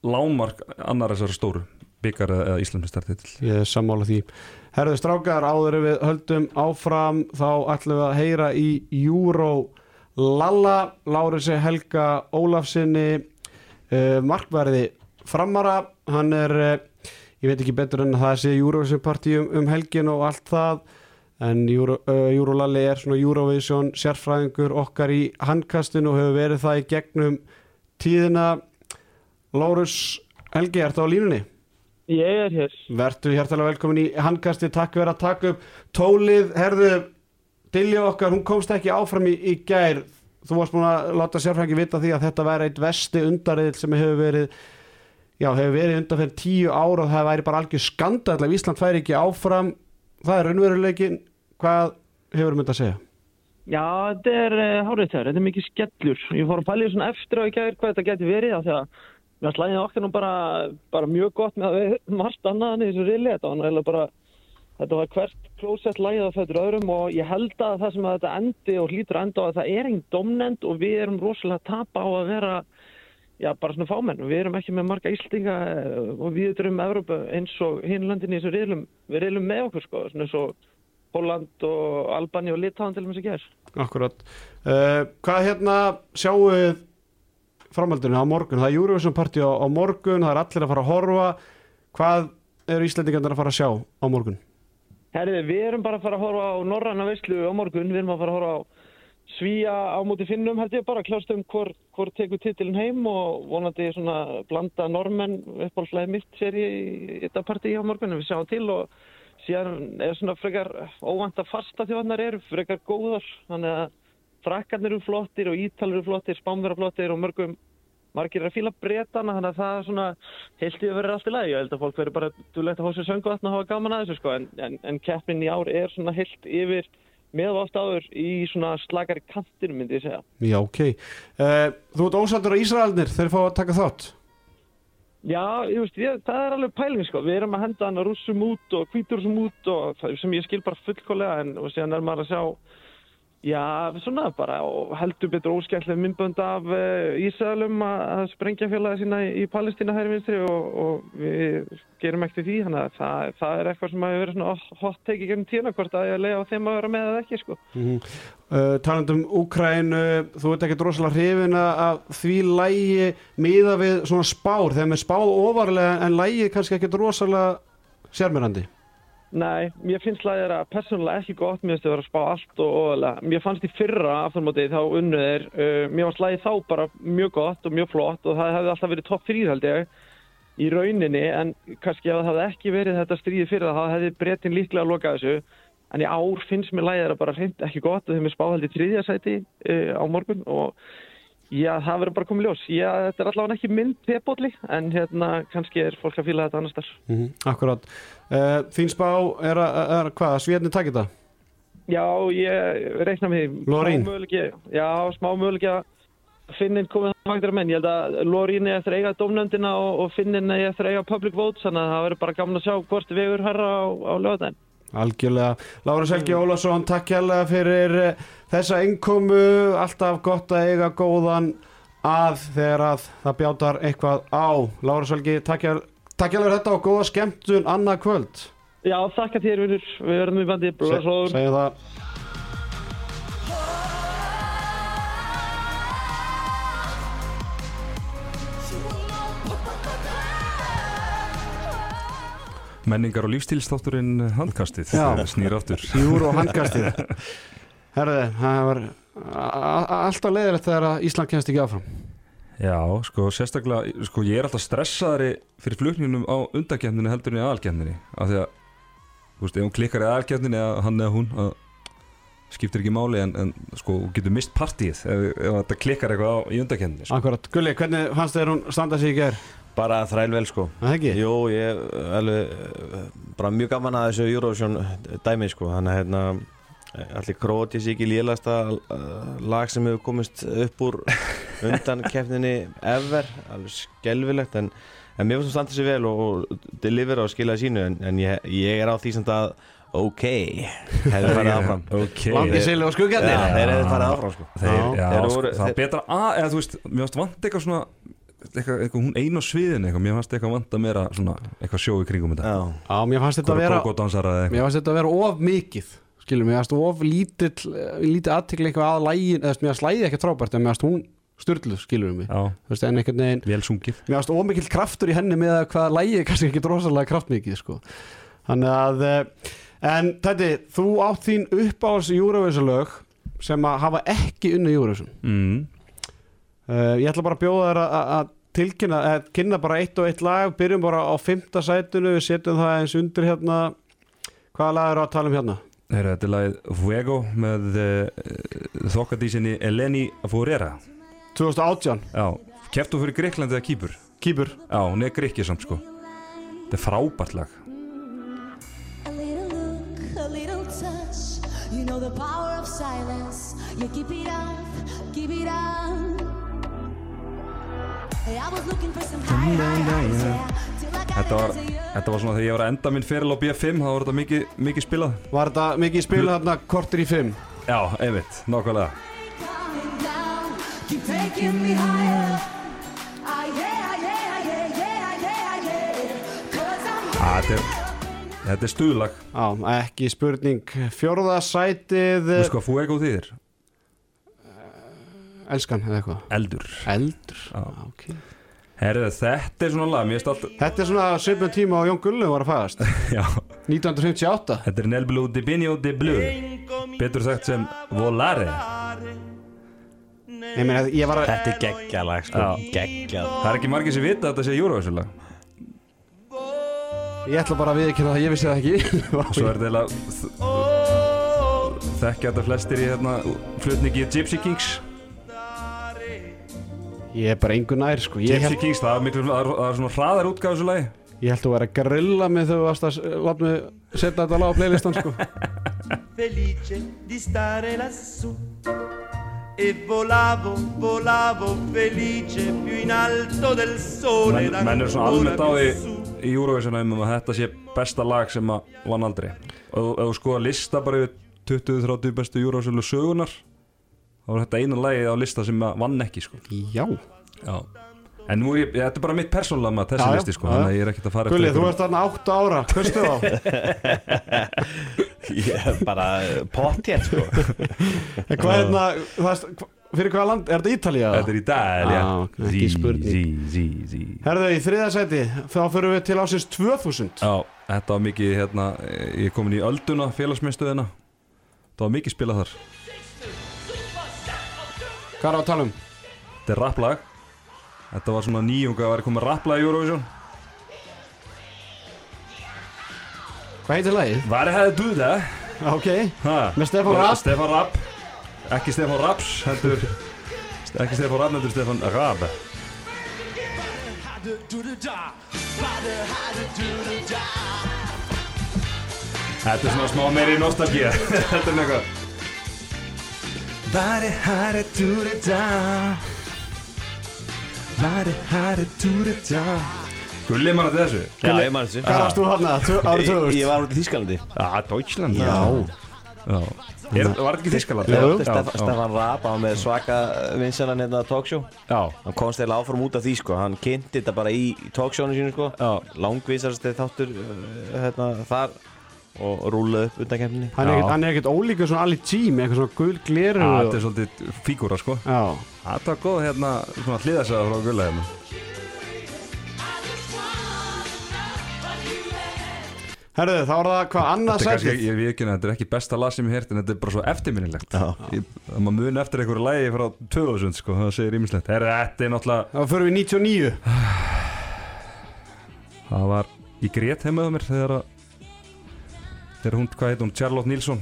lámark annar þessari stóru byggar eða, eða Íslandsmistartitil Ég er sammála því. Herðu strákar, áður við höldum áfram þá ætlum við að heyra í Euro Lalla, Lárusi Helga Ólafsinni uh, markverði framara. Hann er, uh, ég veit ekki betur en að það sé Eurovision party um, um helgin og allt það. En Euro, uh, Eurolalli er svona Eurovision sérfræðingur okkar í handkastinu og hefur verið það í gegnum tíðina. Lárus Helgi, ertu á línunni? Ég er hér. Vertu hjertalega velkomin í handkasti, takk fyrir að taka upp tólið, herðu Dilja okkar, hún komst ekki áfram í, í gær, þú varst búin að láta sérfræðingi vita því að þetta væri eitt vesti undarriðil sem hefur verið já, hefur verið undan fyrir tíu ára og það væri bara algjör skandall ef Ísland færi ekki áfram það er raunveruleikin, hvað hefur myndið að segja? Já, þetta er uh, hárið þér, þetta er mikið skellur. Ég fór að pæla í svona eftir á í gær hvað þetta geti verið af því að mér slæðið okkar nú bara, bara mjög gott með við margt annað en þessu rili. Þetta var náttúrulega bara, þetta var hvert klósett lægið af þetta öðrum og ég held að það sem að þetta endi og hlýtur að enda á að það er einn domnend og við erum rosalega að tapa á að vera já, bara svona fámenn. Við erum ekki með marga íslinga og við erum Evrópu eins og hinn landin í þessu rilum, við rilum með okkur sko, svona eins og Holland og Albani og Litáðan til og með sem ger. Akkurat. Uh, hvað hérna sjáuð framhaldinu á morgun? Það er Eurovision party á, á morgun, það er allir að fara að horfa. Hvað eru Íslandingarnir að fara að sjá á morgun? Herriði, við erum bara að fara að horfa á Norræna veislu á morgun. Við erum að fara að horfa á Svíja á móti finnum held ég bara kljást um hvor, hvor tekur titilin heim og vonandi svona blanda normenn uppáhaldslega mitt sér í þetta partí á morgun við sjáum til og síðan er svona frekar óvænt að fasta þjóðanar eru frekar góðar þannig að frakkarnir eru flottir og ítalir eru flottir, spánverðar flottir og mörgum margir er að fíla breytana þannig að það er svona heilt í að vera allt í lagi ég held að fólk verður bara dulegt að hósa sönguvatn og hafa gaman að þessu sko en, en, en keppnin í ár er svona heilt yfir með átt áður í svona slagari kantinu myndi ég segja. Já, ok. Uh, þú ert ósaldur á Ísraelnir þegar fá að taka þátt? Já, ég veist, ég, það er alveg pæling sko. Við erum að henda hann að rússum út og hvítursum út og sem ég skil bara fullkólega en og síðan er maður að sjá Já, svona bara og heldur betur óskemmtileg myndbönd af uh, Ísraelum að sprengja félagi sína í, í Palestína hægri vinstri og, og við gerum ekkert því þannig að það, það er eitthvað sem hefur verið svona hot take í gennum tíuna hvort að ég lega á þeim að vera með eða ekki sko. Mm -hmm. uh, Talandum Úkrænu, þú ert ekkert rosalega hrifin að því lægi miða við svona spár þegar með spáð ofarlega en lægi kannski ekkert rosalega sérmyrandi. Nei, mér finnst lægir að persónulega ekki gott, mér finnst það að vera að spá allt og óðalega. Mér fannst í fyrra afturmótið þá unnuð þeir, uh, mér fannst lægið þá bara mjög gott og mjög flott og það hefði alltaf verið topp þrýð held ég í rauninni en kannski ef það hefði ekki verið þetta stríði fyrir það, það hefði breytin líklega að loka þessu. En í ár finnst mér lægið að bara hreint ekki gott og þeim er spáð held í þriðja sæti uh, á morgun og Já, það verður bara komið ljós. Já, þetta er allavega ekki mynd tepotli, en hérna kannski er fólk að fýla þetta annars þar. Mm -hmm, akkurát. Uh, þín spá er að, hvað, sviðni takir það? Já, ég reikna því. Lorín? Já, smá möguleiki að finnin komið það faktur að menn. Ég held að Lorín er eftir eiga domnöndina og, og finnin er eftir eiga public votes, þannig að það verður bara gaman að sjá hvort vegur herra á, á lögadaginn. Algjörlega. Lára Selgi Ólason, takk hjálpa fyrir þessa innkomu. Alltaf gott að eiga góðan að þegar að það bjátar eitthvað á. Lára Selgi, takk hjálpa þetta og góða skemmtun annað kvöld. Já, þakka þér. Við verðum í bandi. Se, segja það. Menningar og lífstílstátturinn handkastið snýr áttur Júr og handkastið. Herði, það var alltaf leiðilegt þegar Ísland kemst ekki áfram. Já, sko, sérstaklega sko, ég er alltaf stressaðari fyrir flugningunum á undakefninu heldur en í aðalkefninu af því að, þú veist, ef hún klikkar í aðalkefninu eða hann eða hún að skiptir ekki máli en, en sko, getur mist partíð ef, ef þetta klikkar eitthvað á í undakefninu sko. Akkurat, Gulli, hvernig fannst þér hún standa sig í gerð? Bara þrælvel sko. Það ekki? Jú, ég alveg bara mjög gaman að þessu Eurovision dæmi sko. Þannig að hérna allir Kroatis ekki lélasta lag sem hefur komist upp úr undan keppninni ever. Alveg skelvilegt en, en mér finnst það standa sér vel og, og delivera og skilja sínu en, en ég, ég er á því sem það ok, hefur farið áfram. okay. Landi silu og skuggarnir. Þeir hefur farið áfram sko. Þeir, já, Þeir sko, voru- Það þeir- er betra að, eða þú veist, mér finnst vant eitthvað svona eitthvað, eitthvað, hún ein á sviðin eitthvað, mér fannst eitthvað vant að meira svona, eitthvað sjó í kringum þetta. Já, mér fannst þetta að vera Kókódansara eða eitthvað. Mér fannst þetta að vera of mikið Skilum, mér fannst of lítill Lítið aðtikli eitthvað að lægin Eða mér fannst lægið ekkert frábært En mér fannst hún styrlu, skilur við mig. Já, Þú veist, en einhvern veginn vel sungið. mér varst ómikill kraftur í henni með að hvaða lægi er kannski ekki rosalega kraftmikið sko. þannig að eh, en þetta, þú átt þín uppáhalds Eurovision lög sem að hafa ekki unni Eurovision. Mm. uh, ég ætla bara að bjóða þér að- að að tilkynna, að kynna bara eitt og eitt lag byrjum bara á fymta sætunu við setjum það eins undir hérna. Hvaða lag er að tala um hérna? Heyrðu, Þetta er lagið Fuego með uh, þokkadísinni Eleni Furera 2018, Já, keftu fyrir Greiklandi eða Kýpur? Kýpur. Já, hún er greikið samt sko. Þetta er frábært lag. You know the power of silence. You keep it up, keep it up. Þetta var, þetta var svona þegar ég var að enda minn feril á B5 þá var þetta mikið, mikið spilað. Var þetta mikið spilað hérna kortir í fimm? Já, einmitt, higher. Ah, Ah, Þetta er, þetta er stuðlag. Já, ekki spurning. Fjórða sætið Þú veist hvað Fuego þýðir? Elskan eða eitthvað? Eldur. Eldur, Já. Ok. Herðu, þetta er svona lag, mér alltaf Þetta er svona svipum tíma á Jón Gullu var að fæðast Já, 1958 þetta er Nel Blue de Binio de Bleu Betur sagt sem Volare. Ég meina, ég var að Þetta er geggjalag sko, Já. geggjað. Það er ekki margir sem vita að þetta sé Eurovision lag Ég ætla bara að viðkynna það, ég vissi það ekki. Svo er þetta eiginlega Þekkja þetta flestir í hérna flutningi Gypsy Kings Ég er bara engu nær, sko. Ég Gypsy held, Kings, það er, miklu, það er, það er svona hraðar útgáð þessu lagi. Ég held að vera að grilla mig þegar þú varst að s- láta mig setja þetta lag á playlistan, sko. Felice di stare lassù. E volavo, volavo felice più in alto del sole menn, menn er svona almennt á því í Eurovision um að þetta sé besta lag sem að vann aldrei. Og ef þú skoða lista bara yfir 20-30 bestu Eurovision sögunar þá er þetta eina lagið á lista sem að vann ekki sko. Já. Já. en nú er ég, þetta er bara mitt persónulega með þessi listi sko, þannig að ég er ekkert að fara Gulli, þú ert þarna 8 ára, hverstu þá? Ég er bara pottjett sko. En Hvað er veist, hva- fyrir hvaða land, er þetta Ítalía? Þetta er í dag, já Ah, ok, ekki spurning. Zí, zí, zí. Herðu, í þriða sæti, þá fyrir við til ásins 2000 Já, þetta var mikið hérna, ég er komin í ölduna félagsmyndstöðina Það var mikið spilað þar Hvað er á að tala um? Þetta er rapplag Þetta var svona nýjunga að vera komið rapplag í Eurovision Hvað heitir lagið? Var það að duða? Ok, Ha? Með Stefán Rapp? Stefán Rapp Ekki Stefán Rapps, heldur Ekki Stefán Rapp, heldur Stefán Rapp Þetta er svona smá meiri nostalgía Þetta er eitthvað Var það hæri dúri da. Var það hæri dúri da. Gulli mann að þessu? Já, ég mann þessu. Hvað varst þú hérna árið Ég, 2000? ég var út í Þískalandi Já, Deutschland. Já. Já. Er, Var þetta ekki Þískaland? Jú, jú. Stefan, Raab, hann með svaka vinsanan hérna talkshow. Já, Hann komst eða áfram út af því sko. Hann kynnti þetta bara í, í talkshownu sínu sko. Já. Langvísast þáttur uh, hérna, þar Og rúlaði upp undan kemni Hann er hann er ekkert ólíkur svona G með eitthvað svona gul gleru Já, og- þetta er svolítið fígúra sko. Þetta var góð hérna, svona hliðasaða frá Gulla hérna. Herðu, þá er það hvað annað Þetta er kannski, sætið? ég veit ekki, þetta er ekki besta lag sem ég heyrt En þetta er bara svo eftirminnilegt. Ég- Það maður muni eftir einhverju lagi frá 2000 sko Það segir ímislegt Herra, Þetta er náttúrulega Þá fyrir við 99 Það var í grét heimaðu mér þegar að Þegar hún, hvað heit hún, Charlotte Nilsson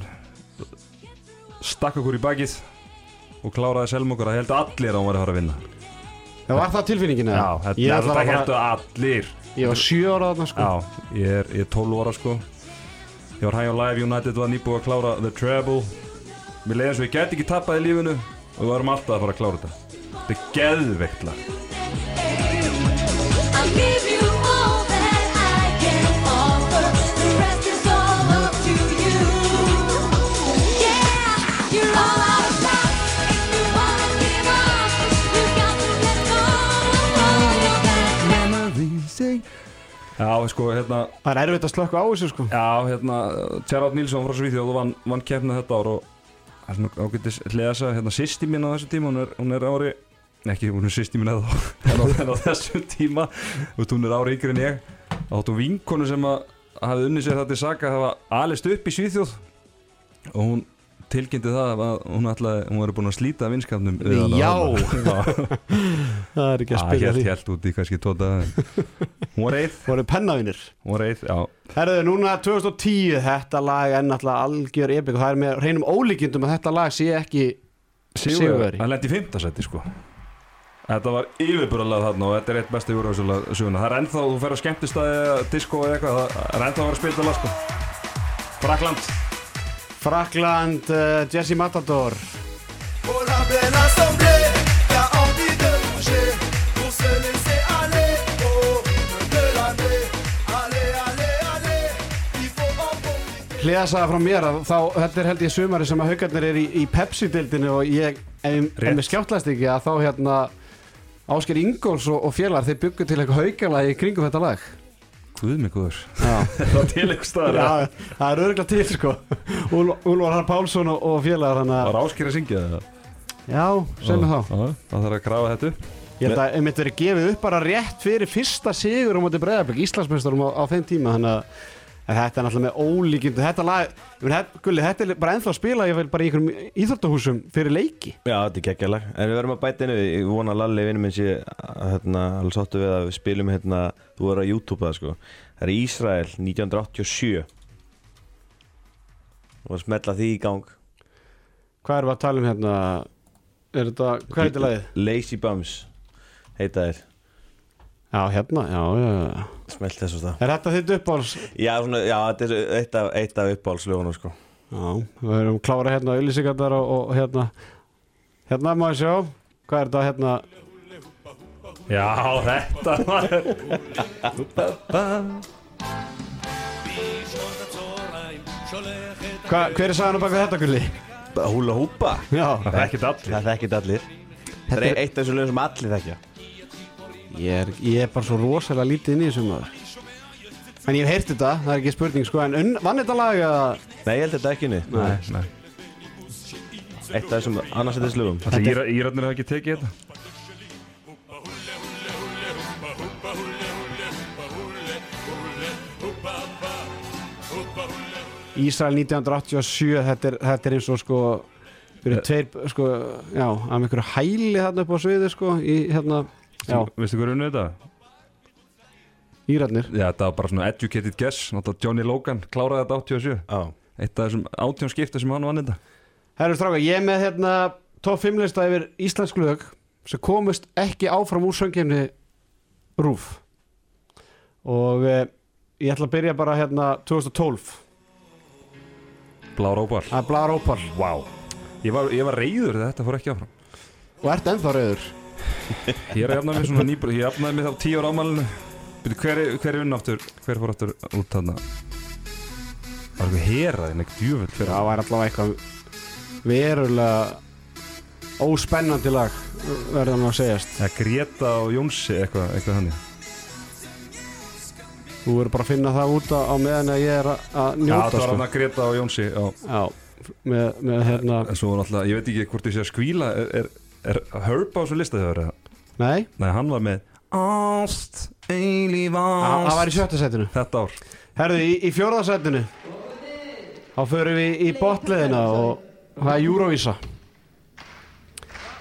Stakk okkur í bakið Og kláraði selm okkur. Að held allir að hún var að fara að vinna. Það var það tilfinningin eða? Já, þetta, Ég þetta ætla að fara allir. Ég var 7 ára þarna sko. Já, ég er, ég er 12 ára sko. Ég var High on Live United var nýbúið að klára The Treble. Mér leiði eins og ég get ekki tappað í lífinu Og við varum alltaf að fara að klára þetta. Þetta er geðveikt lag that. Já, sko, hérna Það er erfitt að slökka á þessu sko Já, hérna, Charlotte Nilsson frá Svíþjóð vann, vann keppnið þetta ár og það er svona ágættis hliðasa, hérna, sýsti mín á þessu tíma, hún er, hún er ári ekki, hún er sýst í minna þá en á, þessum tíma hún er ári yngri en ég áttu vinkonu sem að hafði unnið sér það til saka að hafa alist upp í Svíþjóð og hún tilkynnti það að hún ætlaði, hún var búin að slíta vinskapnum við hana Já. Það er ekki að Já, spila því hélt út í kannski tóta hún var eið, Voru pennavinir hún var eið, já Herðu, núna 2010, þetta lag er náttúrulega algjör epik og það er með reynum ólíkindum að þetta lag sé ekki sigurveri. hann lendi í fimmtasætti sko Þetta var yfirburðalega þarna og þetta er eitt besta júruvísulega suguna. Það er ennþá, þú fer að skemmtistæði, disco eða eitthvað, það er ennþá að vera að spila lag sko. Frakland. Frakland, uh, Jesse Matador Pour la pleine assemblée qui a envie de bouger, pour se laisser aller au rythme de l'année. Allez, allez, allez, il faut en profiter. Hliðasaga frá mér að þá, þetta er held ég sumari sem að haugarnir er í, í Pepsi-dildinu og ég, Rétt. mér skjáttlast ekki að þá hérna Ásker Ingóls og, og félagar þeir byggu til eitthvað haugarlag í kringum þetta lag Guð mig guður. Já, Það var til eitthvað staðar. Já það er örgulega til sko Úl- Úlfar Har Pálsson og, og félagar hann Það að var áskýr að syngja það. Já, sem þá Já, það þarf að grafa þetta upp. Ég held að einmitt verið gefið upp bara rétt fyrir fyrsta sigur á móti Breiðarbygg, Íslandsmeistarum á, á þeim tíma þannig að en þetta er náttúrulega með ólíkindu þetta lag, ég þetta, gulli, þetta er bara ennþá að spila ég vil bara í einhverjum íþróttahúsum fyrir leiki. Já, þetta er geggjalag. En við verðum að bæta inn Ég vona Lalli vinnum minn sé að, hérna, alveg sáttu við að við spilum hérna Þú verður að YouTube það sko. Það er Ísrael 1987 Og að smetla því í gang. Hvað erum við að tala um hérna? Er þetta, hvað er þetta lagið? Lazy Bums Heita þér Já, hérna, já, já, Smelt þess að það Er þetta þitt uppáhalds? Já, svona, já þetta er eitt af, eitt af uppáhaldslögunum sko. Já, við erum klára hérna auðlýsingarnar og, og hérna hérna má ég sjá. Hvað er þetta hérna? Já, þetta var... Hva, hver er sagan á baka þetta gulli? Húla húpa. Já, Það er ekkert allir. Það þekkit allir. Það er eitt af þessu lögum sem allir þekkja ég er, ég er bara svo rosalega lítið inn í þessum maður En ég hef heyrt þetta, það er ekki spurning sko En vann þetta lag að Nei, ég held þetta ekki niður Nei. Nei. Eitt af þessum annars þetta lögum Það íra, Írarnir hafa ekki tekið þetta. Ísrael 1987 þetta er, þetta er eins og sko Við erum tveir, sko, já, af einhverju hæli þarna upp á sviði, sko, í, hérna, já, Veistu hvað unnið þetta? Írarnir. Já, þetta var bara svona educated guess. Náttúrulega Johnny Logan kláraði þetta 87. Já Eitt af þessum átjón skipti sem hann vann þetta. Herru stráka, ég er með hérna top 5 lista yfir íslensk lög sem komust ekki áfram úr söngkefni Rúf og eh, ég ætla að byrja bara hérna 2012 Blár ópar. Það er Blar Opal Vá. Ég var, ég var reyður þegar þetta fór ekki áfram. og ert ennþá reyður Ég er að jafna mig svona nýbúr, ég jafnaði mig þá tíu ára ámælinu. Hver, er- hver er unn aftur, hver fór aftur út þarna? Var eitthvað heraði, neitt djúvöld fyrir Það var allavega eitthvað verulega óspennandi lag verður nú að segjast Það Greta og Jónsi eitthvað, eitthvað þannig. Þú verður bara að finna það út á, meðan að ég er að, að Já, njóta það var sko. hann að Greta og Jónsi. Já. Já, með, með hérna En svo náttúrulega, ég veit ekki hvort ég sé að skvíla, er, er, er Herb á þessu lista þegar það? Nei, Nei, hann var með Ást, eilíf það það var í ást. sjötta setinu Þetta ár. Herðu, í, í fjórðarsættinu þá förum við í botleðina og það er Eurovisa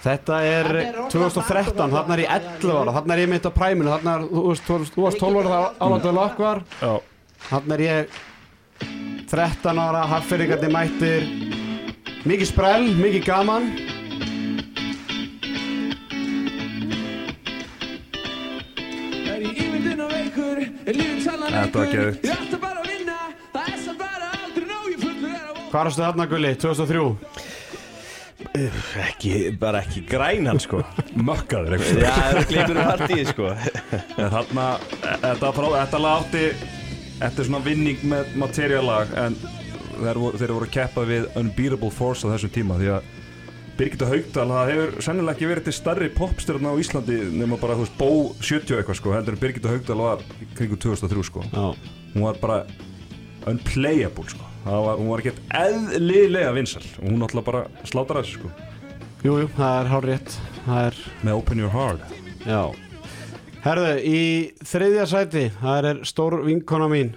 Þetta er 2013, þarna er ég 11 ára þarna er ég mitt á præminu, þarna er þú, veist, þú, varst 12 ára þá var Já. þarna er ég 13 ára, haffyrirgarnir mættir mikið sprell, mikið gaman Þetta var geðvikt. Hvað varstu þarna Gulli, 2003? Ekki, bara ekki grænan sko Mökkaður eitthvað. Já, það er gleymur um partíð sko En þarna, þetta, frá, þetta lag átti, þetta er svona vinning með materialag en þeir voru, þeir voru að keppa við Unbeatable Force á þessum tíma því að Birgitta Haugdal, það hefur sennilega ekki verið til starri popstjörna á Íslandi nema bara, þú veist, Bó 70 eitthvað sko, heldur en Birgitta Haugdal var kringu 2003 sko. Já, Hún var bara unplayable sko. Var, hún var ekkert eðlilega vinsal og hún alltaf bara slátar þessu sko. jú, jú, það er hár rétt það er, með Open Your Heart já Herðu, í þriðja sæti það er stór vinkona mín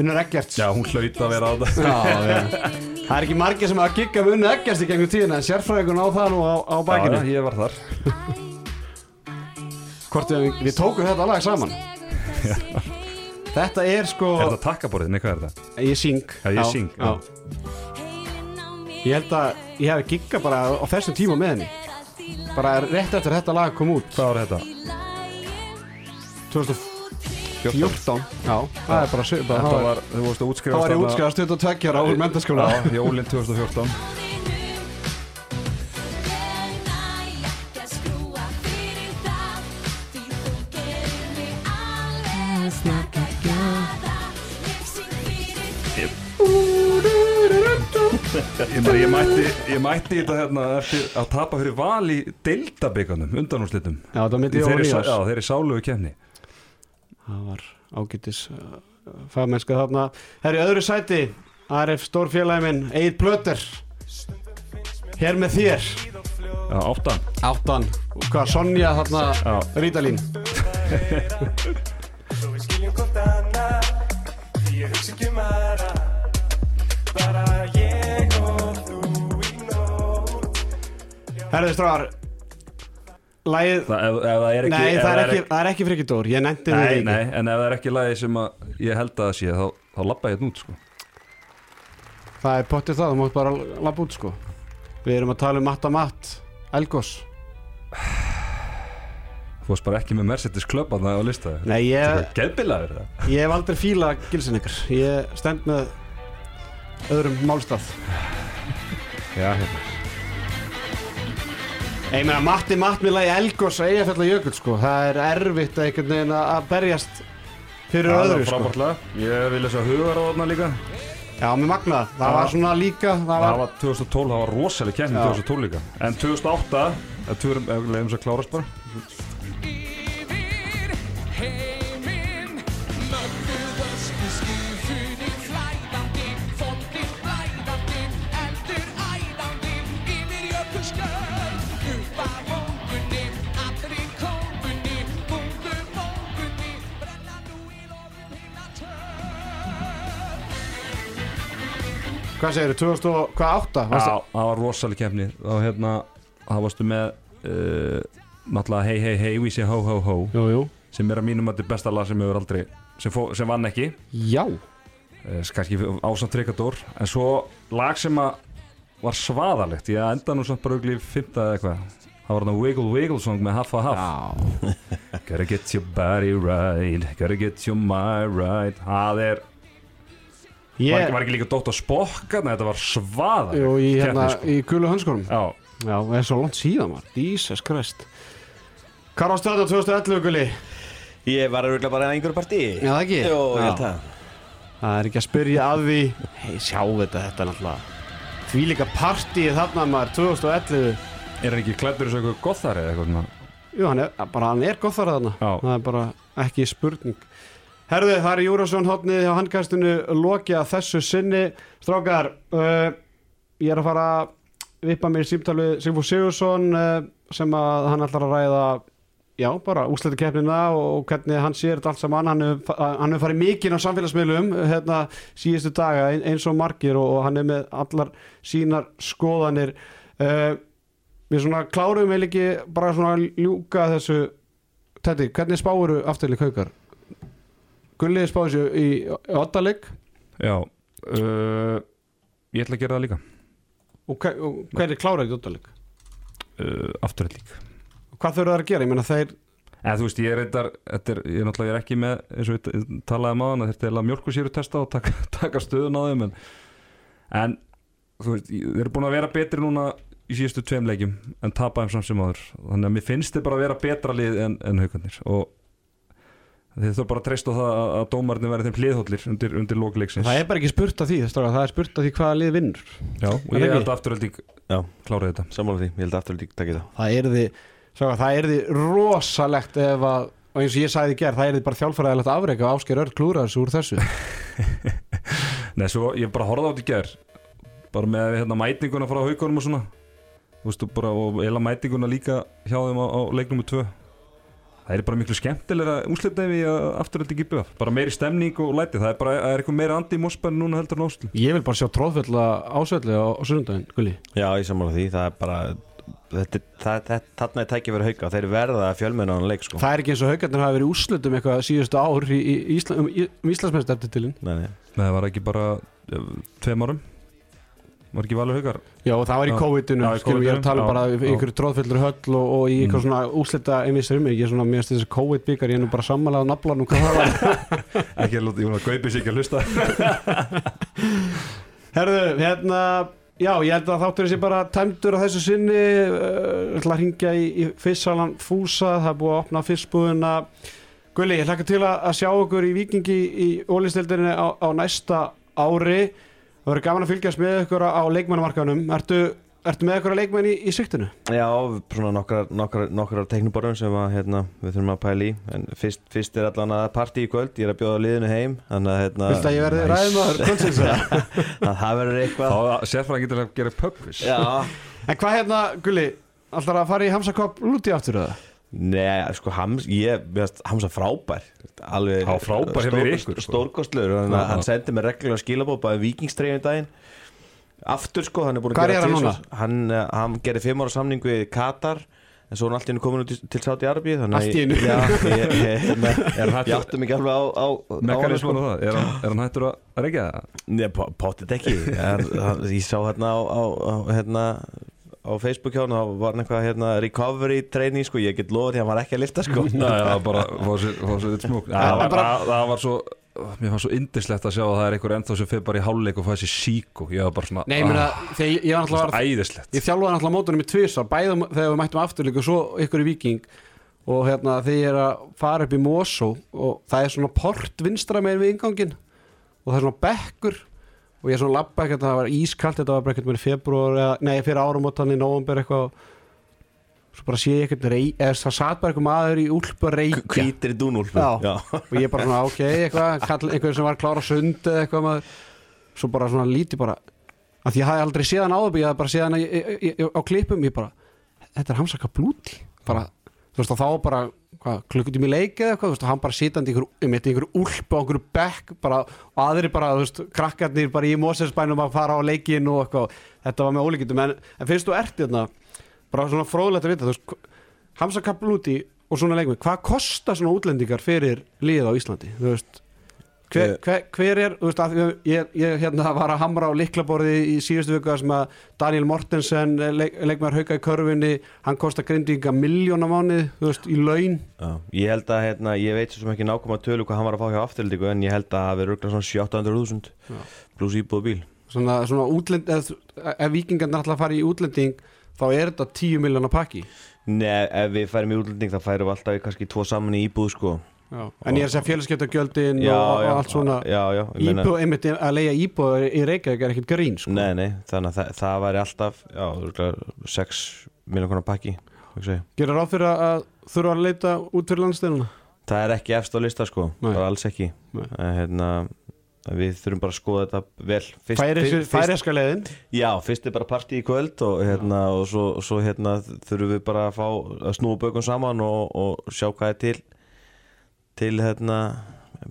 Unnur Eggerts Já, hún hlaut að vera á það Já, já. Það er ekki margir sem að gigga með Unnur Eggerts í gegnum tíðina en sérfræðingun á það nú á, á bakinu Já, ég var þar Hvort við, við tókum þetta lag saman Þetta er sko Er þetta takkaborðið? Nei, hvað er þetta? Ég syng Já, ég syng, já. Ég held að ég hef giggað bara á þessum tíma með henni Bara rétt eftir þetta lag kom út Hvað var þetta? 2014 Já, það er bara Þetta þá var- var, þú vorst að útskrifast var ég þarna- útskjáðast 22 ára úr mentaskóla Já, jólinn 2014 Ég, ég, mætti, ég mætti þetta hérna eftir að tapa fyrir val í undanúrslitum. Það myndi ég Þeir eru sá- nýjás Já, þeir eru sálugu kemni Það var ágætis uh, fagmennska þarna. Herri, öðru sæti ARF stórfélagi minn, Egil Plöter Hér með þér. Já, áttan. Áttan, og hvað, Sonja þarna Já. Rítalín? Svo við Lægið, Það, ef, ef það ekki nei, það er ekki, það er ekki frikið Dór Ég nefndi Nei, ekki. nei, en ef það er ekki lagi sem ég held að það sé þá, þá lappa ég þetta út sko. Það er pottið það, þú mátt bara labba út sko. Við erum að tala um Matta Matt Elgos Þú varst bara ekki með Mercedes Club að það á lista. Nei, ég, Geðbilaður það ég hef aldrei fílað gilsin ykkur Ég stend með öðrum málstað. Já, hérna Ég meina, Matti Matt með lagi Elgos að eiga fjallar jökull sko. Það er erfitt að einhvern veginn að berjast fyrir Það öðru var sko. frábært lag. Ég vil þess að hugar á þarna líka. Já, með magnað, það Já. var svona líka Það Það var, var 2012, það var rosalega kemni Já. 2012 líka. En 2008, það turum, ef við leiðum þess að klárast bara hvað segir 2008? Já, það var rosalega kemni Og hérna, það varstu með uh, Náttúrulega Hey Hey Hey, We Say Ho Ho Ho Jú, jú. Sem er að mínum að þetta besta lag sem hefur aldrei Sem, fó, sem vann ekki. Já. Uh, kannski ásamt Trikador. En svo lag sem var svaðalegt, ég enda nú samt bara auðvitað fymta eða eitthvað. Það var þarna Wiggle Wiggle song með Half a Half Gotta get your body right Gotta get your mind right. Það er, var, Ég, ekki, var ekki líka Dóttar Spokka? Nei þetta var svaðalegt jú, í hérna, sko. í gulu hönskunum. Já, Já, það er svo langt síðan maður. Jesus Christ. Hvað var stöðu 2011 guli? Ég var að rugla bara í einhverju partí. Já, það ekki? Jó, ég Já. held það. Það er ekki að spyrja að því. Hei, sjá þetta, þetta er náttúrulega Því líka partíið þarna maður 2011 er hann ekki klættur þessu eitthvað gothar eða eitthvað svona? Jú, hann er, bara hann er gott þar þarna. Já. Það er bara ekki spurning Herðu, það er Júrasson hotnið hjá handkastinu lokið að þessu sinni. Strákar, uh, ég er að fara að vippa mér í símtal við Sigfúr Sigursson uh, sem að hann ætlar að ræða já, bara úsletu keppnina og hvernig hann sér þetta allt saman. Hann hefur hefur farið mikinn á samfélagsmiðlum hérna síðustu daga ein- eins og margir og, og hann er með allar sínar skoðanir. Uh, við svona klárum við ekki bara svona ljúka þessu. Teddy, hvernig spáuru afturleik haukar? Gulliði spáði sér í, ottaleg Já, uh, ég ætla að gera það líka. Og, hver er kláraðið í ottaleg? uh, afturhald líka Hvað þurfa það að gera? Ég meina þeir En þú veist, ég er reyndar, er, ég er náttúrulega er ekki með, eins og við talaði um aðan, þetta er að mjölku sér testa og taka, taka stöðun á þeim, en, en þú veist, þeir eru búin að vera betri núna í síðustu tveim leikjum en tapa þeim samt sem áður, þannig að mér finnst þið bara að vera betra lið en, en haugarnir og þeir þurfa bara að treysta það að, að dómarnir verði þeim hliðhóllir undir, undir lókleiksins. Það er bara ekki spurt að því, stráka, það er spurt að því hvaða lið vinnur. Já, og ég held að afturhalding Já, klára þetta. sammála því, ég held aftur líka takk í það. Það er því, stráka, það er því rosalegt ef að, og eins og ég sagði í gerð, það er því bara þjálfæræðilegt afreika og ásker öll klúra þessu úr þessu. Nei, svo ég bara horfði á þetta í gær bara með hérna mætinguna frá haugunum og svona. Og bara, og Það er bara miklu skemmtilega úslitnæfi að afturöldi ekki bjöf Bara meiri stemning og læti. Það er bara, það er eitthvað meiri andi í Mossberg núna heldur en áslu Ég vil bara sjá tróðfella ásvelli á, á sunnundaginn, gulli. Já, ég sammála því, það er bara þetta, það, það, þarna er tækja verið hauka. Þeir verða að fjölmenna á hann leik sko. Það er ekki eins og haugarnir hafa verið í úrslutum eitthvað síðustu ár í, í, í, Ísla, um, í, um Íslandsmeistartitilin nei, nei. Nei, það var ekki bara uh, tveim árum Var ekki valur haugar Já, og það var í Já. COVID-unu, Já, í skilum ég að tala COVID-inu, bara já, í já. einhverju tróðfellur höll og, og í eitthvað svona úrslita einmisturum, ég er svona mjög þessi COVID-byggar, ég er nú bara sammálað á naflanum hvað það var. Ekki að láta, ég var að gaupi sig ekki að hlusta. Herðu, hérna, já, ég held að þátturinn sé bara tæmdur á þessu sinni. Uh, ætla að ringja í, í fyrstsalan Fúsa, það er búið að opna fyrstbúðina. Gulli, ég hlakka til að, að sjá okkur í Vikingi í ólistildinni á, á næsta ári það verður gaman að fylgjast með ykkur á, leikmannamarkanum ertu, ertu með ykkur að leikmenn í, í siktinu? Já, svona nokkrar, nokkrar, nokkrar tekniborðum sem að, hérna, við þurfum að pæla í. En fyrst, fyrst er allan að partí í kvöld. Ég er að bjóða liðinu heim þannig að hérna, Viltu að ég verði ræðmaður kvöldsins? að það verður eitthvað. Þá sérfræðan getur að gera pubquiz Já, En hvað hérna, Gulli, alltaf að fara í Hamsakopp lúti aftur eða? Nei, sko, Hams, ég, finnst Hamsa frábær. Alveg verið ykkur, sko. stórkostlur og Já, hann sendi mér reglulega skilabóð bara vikingstreyjum daginn. Aftur sko, hann er búin að gera er hann eh, hann gerir fimm ára samning við Katar en svo hann allt í hennu komin til Sáti í einu? Já, ég, Er áttum ekki alveg á, á, á það, er hann, er hann hættur að að reykja það? Nei, po- pottet ekki. Ég sá hérna á, á, á, hérna, á Facebook hjá hann þá var hann eitthvað hérna, recovery training sko, ég get lofa því að hann var ekki að lifta sko. Nei, það var bara sér, fá sér eitt smúk það, var- bara- það, það var svo Mér fannst svo indislegt að sjá að það er einhver ennþá sem fyrir bara í háluleik og fæði sér síku Ég var bara svona Nei, ég meina, ah, þegar ég, ég var það var náttúrulega æðislegt. Ég þjálfaði náttúrulega mótunum í tvisar Bæðum þegar við mættum afturlík og svo ykkur í Viking Og hérna þegar ég er að fara upp í Mosó Og það er svona port vinstra megin við ingangin Og það er svona bekkur Og ég svona labba ekkert Það var ískalt, þetta var bara ekkert með februar eða, Nei, fyrir áramótan í nóvember eitthvað. Svo bara sé ég ekkert rey, eða, Það satt bara eitthvað maður í úlpu að reykja Hvítri dúnúlpu. Já. og ég bara svona ok eitthvað, einhver sem var klára sund eða eitthvað maður. Svo bara svona líti bara að því ég hafði aldrei séð hann áður ég hafði bara séð hann á klippum ég bara, þetta er hamsaka blúti bara, þú veist og þá bara hvað, klukkutími leik eða eitthvað, og hann bara sitandi í um einhver úlpu á einhver bekk og aðri bara, þú veist, krakkarnir bara í Mosesbænum að fara á leikin og eitthvað, þetta var með ólíkindum en, en finnst þú ert hérna, bara svona fróðlegt að vita, þú veist, hamsaka blúti og svona leikmi, hvað kostar svona útlendingar fyrir liðið á Íslandi þú veist hver, hver, hver er, þú veist, að ég, ég, hérna var að hamra á liklaborði í síðustu þar sem að Daniel Mortensen leik, leikmaður hauka í körfunni hann kostar grindinga miljón á mánuði þú veist, í laun. Já, ég held að, hérna, ég veit svo ekki nákvæm að tölu hvað hann var að fá hjá afturlíku en ég held að það verður örgulega svona 700.000 Já. pluss íbúð bíl. Svona, svona útlend ef, ef vikingarnir ætla að fara í útlending þá er þetta 10 miljón að pakki. Nei, ef við færum í útlending þá færum við alltaf kannski tvo saman í íbúð sko Já. en ég er að segja félagskeptagjöldin Já, og, allt svona Já, já, ég meina- íbúð, einmitt að leiða íbúð í Reykjavík er ekkert grín sko. Nei, nei, þannig að það, það væri alltaf já, örugglega 6 miljón konar pakki gerir ráð fyrir að þurfa að leita út fyrir landsteinuna Það er ekki efst á lista sko, Nei. bara alls ekki Nei. en, hérna, Við þurfum bara að skoða þetta vel fyrst, fyrst, færiska leiðin Já, fyrst er bara partí í kvöld og, hérna, og svo, svo hérna, þurfum við bara að fá að snúa bökum saman og, og sjá hvað er til til hérna,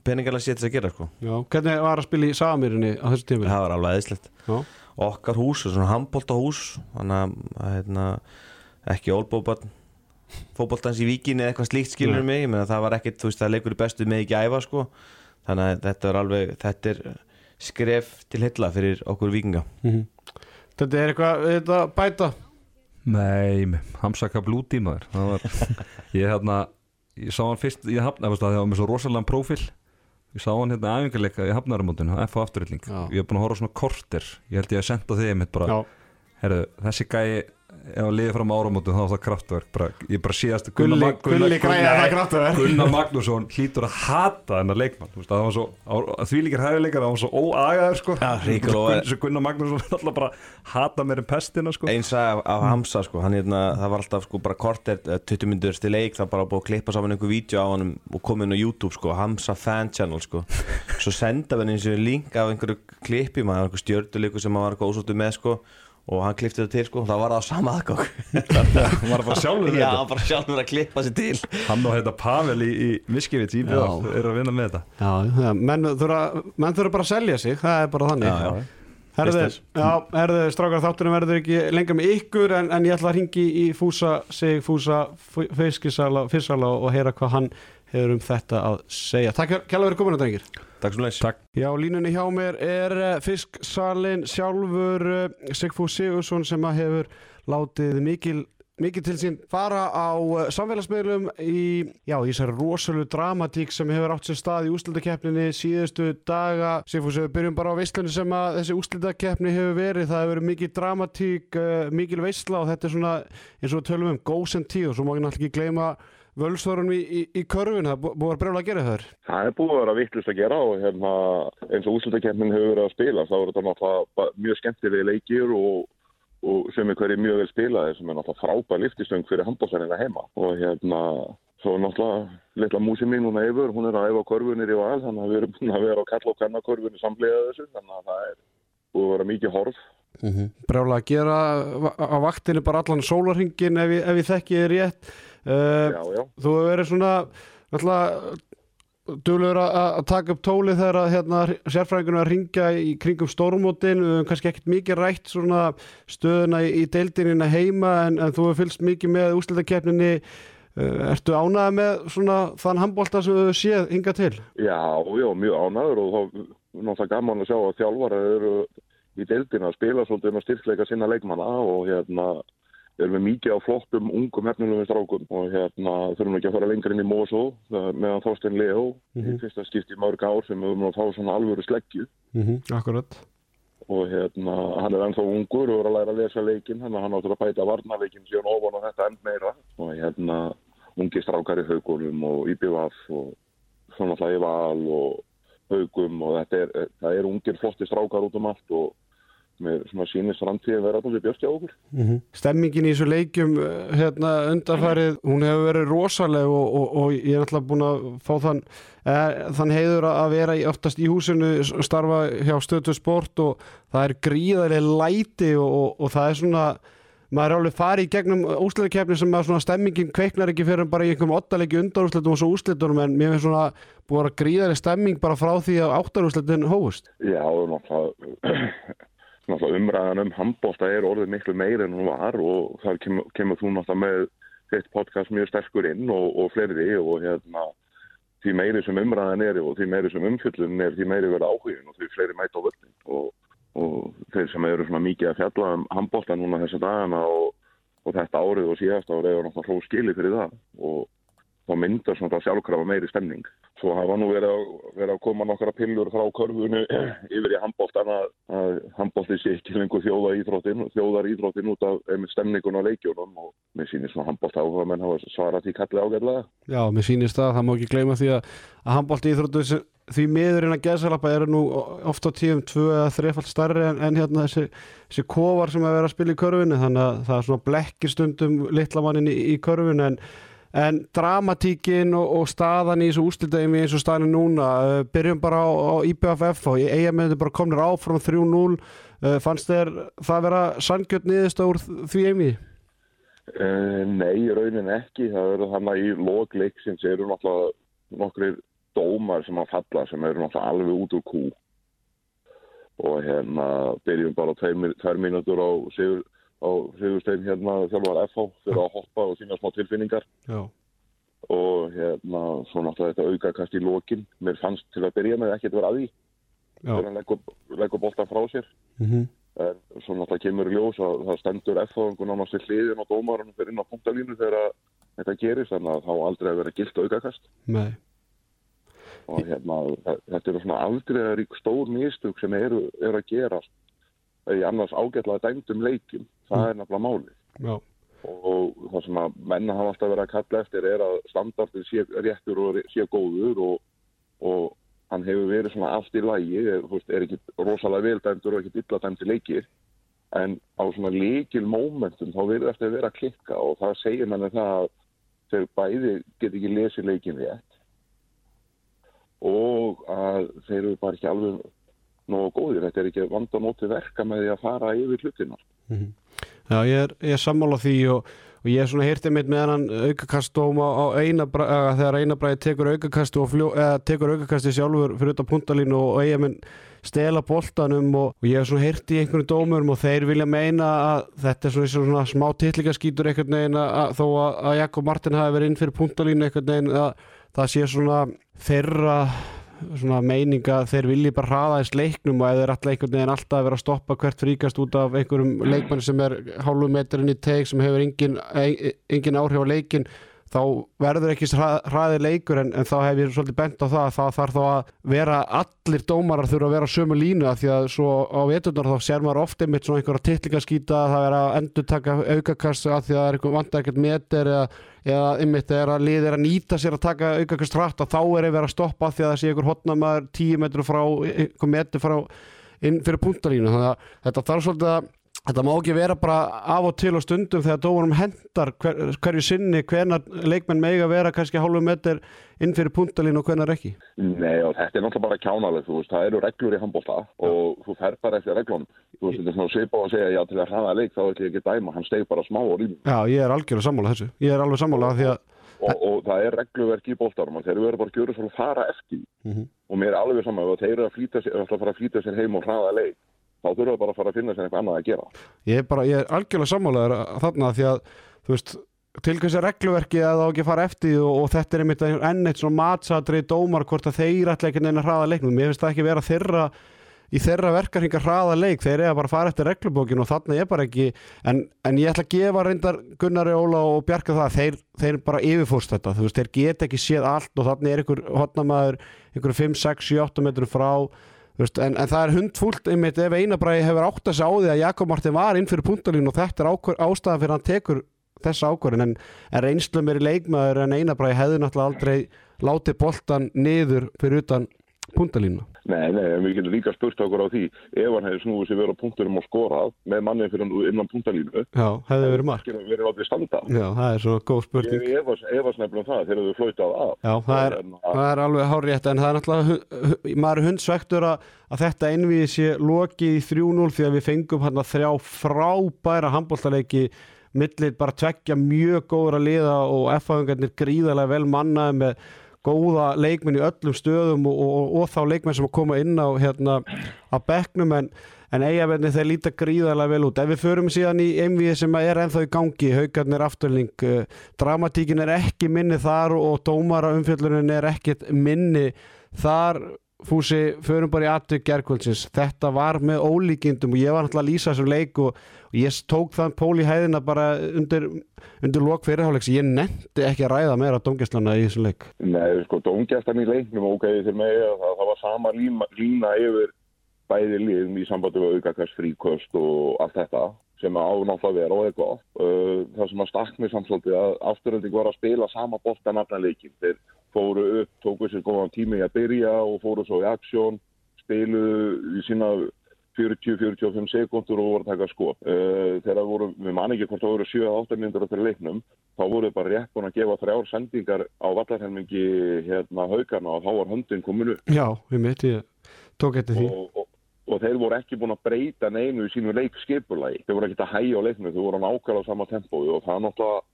peningalega sétt að gera sko. Já, hvernig var að spila í Samirinni á þessu tími? það var alveg eðislegt Já. okkar hús, svona handbólta hús þannig að hérna, ekki ólbóbarn fótboltans í víkinni eða eitthvað slíkt skilur mig ég meina, það var ekkit, þú veist, það leikur í bestu með ekki æfa sko. þannig að þetta er alveg þetta er skref til hilla fyrir okkur víkinga Mhm. Þetta er eitthvað, þetta bæta Nei, hamsaka blúti maður Það var, ég hérna ég sá hann fyrst, ég hafna, það var með svo rosalega prófil ég sá hann hérna æfingarleika í hafnaramótinu, F á afturrylling Já. ég hef búin að horfa svona korter. Ég held ég að senda þig mitt bara, herru, þessi gæi ef hann liði fram á áramótu þá var það kraftverk. Bara, ég bara síðast Gulli, Gulli græða það kraftaverk Gunnar Magnússon hlýtur að hata þennan leikmann. Þú veist, það var svo, á- því líkir hæfileikar það var svo óagaður sko. Svo Gunnar Magnússon alltaf bara hata mér en pestina sko. Eins af, af Hamsa sko, hann hérna, það var alltaf sko bara korter, eh, 20 myndur til leik það bara búið að klippa saman einhver vídeo á hann og komið inn á YouTube sko, Hamsa fan channel sko, svo senda við eins og link af einhverju klippi, maður einhver stjörduleiku sem maður var ósóttu með sko og hann klippti þetta til sko, það var það á sama aðgang Hann var bara sjálfur Já, hann bara sjálfur að klippa sér til Hann og þetta Pavel í, í Miskevits í BF eru að vinna með þetta Já, já, menn þurfa, menn þurfa bara að selja sig, það er bara þannig. Já, já. Herðu, Business. já, herðu, strákar þáttunum verður ekki lengra með ykkur en, en ég ætla að ringi í Fúsa sig, Fúsa fiskisala, fiskisala og heyra hvað hann hefur um þetta að segja. Takk fyrir kominu, drengir. Takk svo leins Takk. Já, línunni hjá mér er eh, fisksalinn sjálfur eh, Sigfús Sigursson sem að hefur látið mikil mikið til sín fara á eh, samfélagsmiðlum í, já, í þessari rosalu dramatík sem hefur átt sér stað í úslitakeppninni síðustu daga. Sigfús, við byrjum bara á veislunni sem að þessi úslitakeppni hefur verið, það hefur verið mikið dramatík, uh, mikil veisla og þetta er svona, eins og við tölum um, góðs en tíð og svo má ekki náttúrulega ekki gleyma völsþórunum í, í, í körfun, það er bú- búið að brjóla að gera þar Það er búið að vera vittlust að gera og hérna, eins og úrslutakefnin hefur verið að spila þá er þetta mjög skemmtilegi leikir og, og sem er hverju mjög vel spilaði sem er náttúrulega frábær liftistöng fyrir handbólsarina heima. Og hérna svo er náttúrulega litla músin mín núna yfir, hún er að æfa korfunir í val þannig að við erum búin að vera á kall og kanna korfunir samlega þessu þannig að það er búið að vera mikið horf. Brjála að gera á vaktinu bara allan sólarhingin ef, ef ég þekki þið rétt uh, Já, já, þú hefur verið svona duglegur að að taka upp tólið þegar að hérna, sérfræðingunum að ringja í kringum stórmótin, við höfum kannski ekkert mikið rætt svona stöðuna í, í deildinina heima en, en þú hefur fylgst mikið með úslitakeppninni uh, ertu ánægð með svona þann handbólta sem þú séð hinga til? já, já, mjög ánæður og þá náttúrulega gaman að sjá að þjálfara eru í deildina að spila svolítið með styrkleika sinna leikmanna og hérna erum við mikið á flottum ungum hefnilegum strákum og hérna þurfum við ekki að fara lengur inn í Mosó það- meðan Þorstein Leo í fyrsta skipti í mörg ár sem við erum að fá svona alvöru sleggju. Mm -hmm. Akkurat og hérna hann er ennþá ungur og er að læra að lesa leikin hann áttur að bæta varnarleikin síðan ofan á þetta enn meira. Og hérna ungi strákar í haugulum og IBVF og svona alltaf í val og haugum og þetta er, það er ungir flotti strákar út um allt og með svona sínist framtíð vera allir björst hjá okkur. Stemmingin í þessu leikjum uh, hérna undarfærið, hún hefur verið rosaleg og, og, og ég er alltaf búin að fá þann, eh, þann heiður að vera í, oftast í húsinu starfa hjá stötu sport og það er gríðarlega læti og, og, og það er svona maður er alveg farið í gegnum úslitakefni sem að svona stemmingin kveiknar ekki fyrir en bara í einhverjum ottalegi undarúslitum og svo úslitunum en mér finnst svona búin að gríðarlega stemming bara frá því að áttarúslitin hófust. Já, og náttúrulega náttúrulega umræðan um handbólta er orðið miklu meira en hún var og þar kemur, kemur þú náttúrulega með þitt podcast mjög sterkur inn og, og fleiri og hérna því meiri sem umræðan er og því meiri sem umfyllun er því meiri verið áhugin og því fleiri mæta á völdin og, og þeir sem eru svona mikið að fjalla um handbólta núna þessa dagana og, og þetta árið og síðast árið er náttúrulega hló skili fyrir það. Og þá myndar svona sjálfkrafa meiri stemning. Svo hafa nú verið að, verið að koma nokkra pillur frá körfunu yfir í handbóltan að, að handbólti sé ekki lengur þjóða íþróttin, þjóðar íþróttin út af stemningun á leikjónum og mér sýnir svona handbólta áhuga menn hafa svarað því kallið ágætlega. Já, mér sýnist það, það má ekki gleyma því að, að handbólti íþróttu því miður innan geðsalappa eru nú oft á tíum tvö eða þrefald starri en, en hérna þessi, þessi kofar sem að vera að spila í körfunni þannig að það er svona blekkir stundum litla mannin í, í körfunni en, en dramatíkin og, og staðan í þessu úslitaðimi eins og staðan núna uh, byrjum bara á, á IPFF og ég eiga með þetta bara komnir áfram 3-0 uh, fannst þér það vera sangjörn niðurst úr því eimi? Uh, nei, raunin ekki. Það eru þannig í logleiksins eru náttúrulega nokkri dómar sem að falla sem eru náttúrulega alveg út úr kú. Og hérna byrjum bara á tveir, mínútur á Sigur, á Sigurstein hérna þjálfar FH fyrir að hoppa og sína smá tilfinningar. Já, Og hérna svo náttúrulega þetta aukakast í lokin. Mér fannst til að byrja með vera að því. já, Þegar hann leggur, boltan frá sér. mm En svo náttúrulega kemur í ljós að það stendur F-fáðingun nánast til hliðin og dómarinn fyrir inn á punktalínu þegar þetta gerist að þá á aldrei að vera gilt aukakast nei, og hérna þe- þetta eru svona afdreiðarík stór mistug sem eru, eru að gerast í annars ágætlega dæmdum leikim það er nefnilega máli já, og það sem að menna hafa alltaf verið að kalla eftir er að standardin sé réttur og sé góður og, og hann hefur verið svona allt í lægi, er, er ekki rosalega vel dæmdur og ekki illa dæmdi leikir en á svona leikil momentum þá verður eftir að vera að klikka og það segir manni það að þeir bæði get ekki lesið leikin rétt og að þeir eru bara ekki alveg nógu góðir. Þetta er ekki vandanóti verka með því að fara yfir hlutina. Já, ég er, ég er sammála því og, og ég er svona hirtið mitt með hann aukakastóm á, á einabræði þegar einabræði tekur aukakastu og fljó, eða, tekur aukakasti sjálfur fyrir utan puntalínu og, eigamenn stela boltanum og, og ég er svona hirtið í einhverjum dómurum og þeir vilja meina að þetta er svona, svona smá titlingaskítur einhvern veginn að, þó að, Jakob Martin hafi verið inn fyrir puntalínu einhvern veginn að það sé svona þeirra svona meininga þeir vilji bara hraða þess leiknum og ef þeir alltaf einhvern veginn alltaf að vera að stoppa hvert fríkast út af einhverjum leikmann sem er hálfu metrin í teik sem hefur engin, engin áhrif á leikin þá verður ekki hraði leikur en, en þá hef ég svolítið bent á það að það þarf þá að vera allir dómarar þurfa að vera á sömu línu af því að svo á veturnar þá sér maður ofte mitt svona einhverja titlingaskýta það er að endur taka aukakast af því að það er einhver ekkert meter eða, eða ymmit er að liðir að nýta sér að taka aukakast hratt að þá er að vera að stoppa af því að það sé einhver hotnamaður tíu metru frá, einhver metru frá inn fyrir punktalínu þannig að þetta þarf svolítið að Þetta má ekki vera bara af og til og stundum þegar dómarum hendar hver, hverju sinni hvenar leikmenn mega vera kannski hálfu meter inn fyrir puntalín og hvenar ekki. Nei og þetta er náttúrulega bara kjánalegt, þú veist, það eru reglur í handbólta og þú fer bara eftir reglunum. Þú veist, þetta er svona svipa að segja, já til að hraða leik þá ætlum ég ekki dæma, hann steg bara smá á rýmum. Já, ég er algjörlega sammála þessu. Ég er alveg sammála því að... Og, og það er regluverk í bóltarum og þeir eru bara að gjöra svona fara eftir mm -hmm. og mér er alveg saman að þeir eru að, sér, að fara að flýta sér heim og hraða leik þá þurfum við bara að fara að finna sér eitthvað annað að gera. Ég er bara, ég er algjörlega sammálaður þarna því að, veist, til hversi regluverki að þá ekki fara eftir og, og þetta er einmitt enn eitt matsatri dómar hvort að þeir ætla ekki neina hraða leiknum. Mér finnst það ekki vera þeirra í þeirra verkarhingar hraða leik þeir eru að bara fara eftir reglubókin og þarna er bara ekki en, en ég ætla að gefa reyndar Gunnari Óla og Bjarka það þeir, þeir bara yfirfórst þetta, þú veist, þeir get ekki séð allt og þarna er einhver hotnamaður einhver 5, 6, 7, 8 metrum frá en, en það er hundfúlt einmitt ef einabræði hefur átt að segja á því að Jakob Martin var inn fyrir puntalínu og þetta er ástæðan fyrir að hann tekur þessa ákvörðin en, en reynslu mér í leikmaður en einabræði hefði náttúrulega aldrei látið boltan niður fyrir utan puntalínu. Nei, nei, en við getum líka spurt okkur á því ef hann hefði snúið sér verið á punkturum og skorað með mannið fyrir innan puntalínu Já, hefði verið mark. Verið látið standa. Já, það er svo góð spurning. Ég efast nefnilega það þegar þau flautað af. Já, það er, það er alveg hárétt en það er náttúrulega, maður hundsvektur að, að þetta einvið sé lokið í 3-0 því að við fengum hérna þrjá frábæra handbóltaleiki millir bara tveggja mjög góður að liða og F-hafingarnir gríðarlega vel mannaði með góða leikmenn í öllum stöðum og, og, og þá leikmenn sem að koma inn á hérna á bekknum en, en eigamenni þeir líta gríðarlega vel út. Ef við förum síðan í einvið sem er ennþá í gangi, haugarnir afturling, uh, dramatíkin er ekki minni þar og dómara umfjöldunin er ekkit minni þar fúsi, förum bara í aðtök gerkvöldsins, þetta var með ólíkindum og ég var náttúrulega að lýsa þessum leik og, og ég tók þann pól í hæðina bara undir, undir lok fyrirháleiks ég nefndi ekki að ræða meira dóngjastlana í þessum leik. Nei, sko, dóngjastlan í leiknum ok, þeir með að það, það var sama lína, lína yfir bæði liðum í sambandi við aukakast fríkost og allt þetta sem á náttúrulega vera og eitthvað. Það sem að stakni samsóldi að afturönding var að spila sama bóttan aftan leikin. Þeir fóru upp, tóku sér góðan tími að byrja og fóru svo í aksjón, spiluðu í sína 40-45 sekundur og voru að taka sko. Þegar voru, við man ekki hvort það voru 7-8 minnur á þeirra leiknum, þá voru þau bara rétt búin að gefa þrjár sendingar á vallarhelmingi hérna haugarna og þá var höndin kominu. Já, við mitt, ég tók eftir því. Og, og, og þeir voru ekki búin að breyta neinu í sínu leikskipulagi. Þeir voru ekki að hægja á leiknum, þeir voru nákvæmlega á sama tempói og það er náttúrulega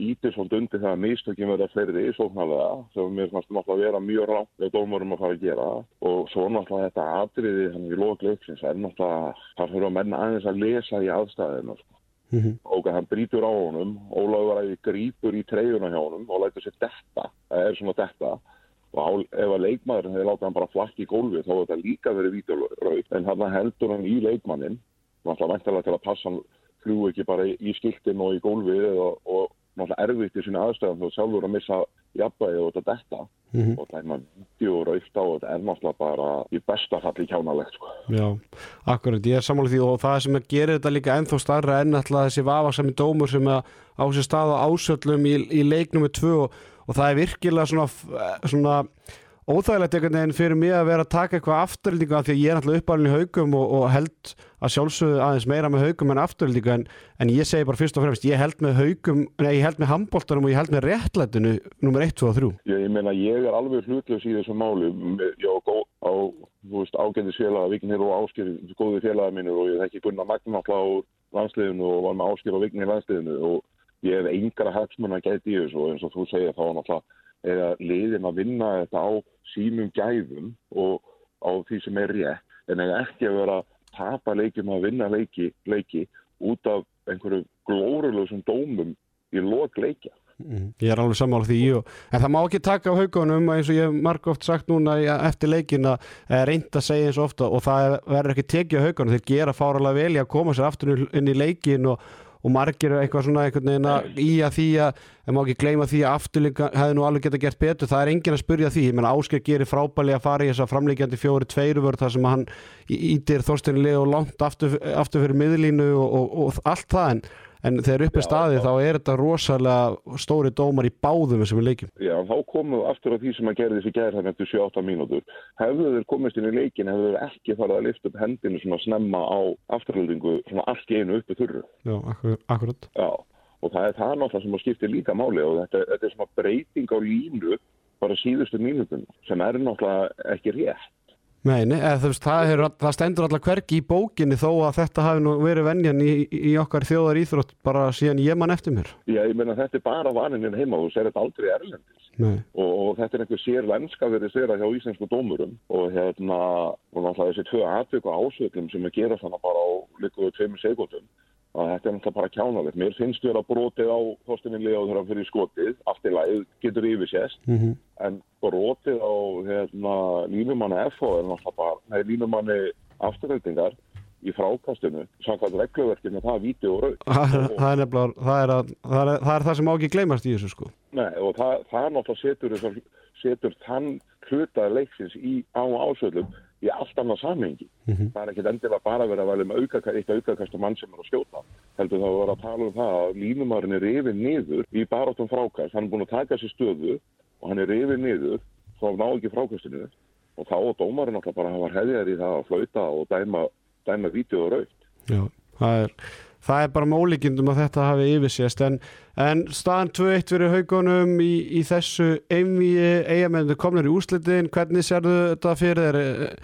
ítið svolítið undir það að mistökjum verða fleiri í sóknarlega sem mér fannst náttúrulega að vera mjög rátt eða dómurum að fara að gera og svo náttúrulega þetta atriði þannig í lókleiksins er náttúrulega það fyrir að menna aðeins að lesa í aðstæðinu sko. mm -hmm. og hann brítur á honum Ólaður æði grípur í treyjuna hjá honum og lætur sér detta það er svona detta og ef að leikmaðurinn hefði látað hann bara flakki í gólfi þá hefði þetta líka verið víturraug en hann heldur hann í leikmannin náttúrulega væntalega til að passa hann fljú ekki bara í skiltin og í gólfið og, og náttúrulega erfitt í sína aðstæðan þú sjálfur að missa jafnvægi og þetta mm -hmm. og það er maður vídeo og raukt á og þetta er náttúrulega bara í besta falli kjánalegt sko. Já, akkurat, ég er samanlega því og það sem gera þetta líka ennþá starra enn alltaf þessi vafasami dómur sem á sér stað á ásöllum í, í leiknum með tvö og, og það er virkilega svona, svona óþægilegt einhvern veginn fyrir mig að vera að taka eitthvað afturlendingu af því að ég er náttúrulega uppalinn í haugum og, og held að sjálfsögðu aðeins meira með haugum en afturlendingu en, en ég segi bara fyrst og fremst ég held með haugum, nei ég held með handbóltanum og ég held með réttlætinu nummer 1, 2 og 3 Ég, ég meina, ég er alveg hlutlaus í þessu máli. Ég á, á, ágændis félaga, Vignir og Áskir, góði félaga mínir og ég þekki Gunnar Magnafla á landsliðinu og var með Áskir og Vignir í landsliðinu og ég hef engra hagsmun að gæti í þessu og eins og þú segir þá náttúrulega að liðin að vinna þetta á sínum gæfum og á því sem er rétt en ekki að vera að tapa leikjum að vinna leiki, leiki út af einhverju glórulegum dómum í lok leikja. Ég er alveg sammála því og, en það má ekki taka á haugunum eins og ég hef marg oft sagt núna eftir leikin að eh, reynd að segja eins og ofta og það verður ekki tekið á haugunum þeir gera fáralega vel í að koma sér aftur inn í leikin og, og margir eitthvað svona einhvern veginn að í að því að en má ekki gleyma því að afturleika hefði nú alveg geta gert betur, það er enginn að spurja því. Ég menna Ásker gerir frábæli að fara í þess að framleikjandi fjóri tveiruvörð þar sem hann ítir Þorstein Leo langt aftur, aftur fyrir miðlínu og, og, og allt það. En En þegar upp er staðið þá er þetta rosalega stóri dómar í báðum þessum leikjum. Já, þá komum við aftur að því sem að gerði þessi þannig eftir 7-8 mínútur. Hefðu þeir komist inn í leikin, hefðu þeir ekki farið að lifta upp hendinu svona snemma á afturhaldingu svona allt í einu uppi þurru. Já, akkur, akkurat. Já, og það er það náttúrulega sem að skiptir líka máli og þetta, þetta er svona breyting á línu bara síðustu mínútum sem er náttúrulega ekki rétt. Nei, nei, veist, það, er, það stendur allar hvergi í bókinni þó að þetta hafi nú verið venjan í, í okkar þjóðar íþrótt bara síðan ég mann eftir mér. Já, ég meina þetta er bara vaninin heima og þú ser þetta aldrei erlendis. Og, og þetta er einhver sér lenska verið sér hjá íslensku dómurum og hérna og náttúrulega þessi tvö atvöku ásöknum sem að gera þannig bara á líkuðu tveimur sekundum að þetta er náttúrulega bara kjánalegt. Mér finnst vera brotið á Þorstinni Leo þegar hann fyrir skotið, allt í lagið getur yfirsést, Mm -hmm. en brotið á hérna, línumanni FH er náttúrulega bara, nei, línumanni afturhaldingar í frákastinu samkvæmt regluverkinu, það er víti og rauð Það, er nefnilega, það er, að, það, er, það er það sem má ekki gleymast í þessu sko. Nei, og það, það er náttúrulega setur, setur þann hluta leiksins í, á ásöldum í allt annað samhengi. Það er ekkit endilega bara verið að velja með auka, eitt aukakast mann sem er að skjóta. Heldur það að vera að tala um það að línumarinn er rifið niður í barátum frákast. Hann er búin að taka sér stöðu og hann er rifið niður þá ná ekki frákastinu. Og þá og dómarinn alltaf bara hafa hefðjar í það að flauta og dæma, dæma vídeo og raukt. Já, það er, það er bara mólíkindum að þetta hafi yfirsést en, en staðan 2-1 fyrir haugunum í, í þessu einvíi eigamennu komnir í úrslitin hvernig sérðu þetta fyrir er,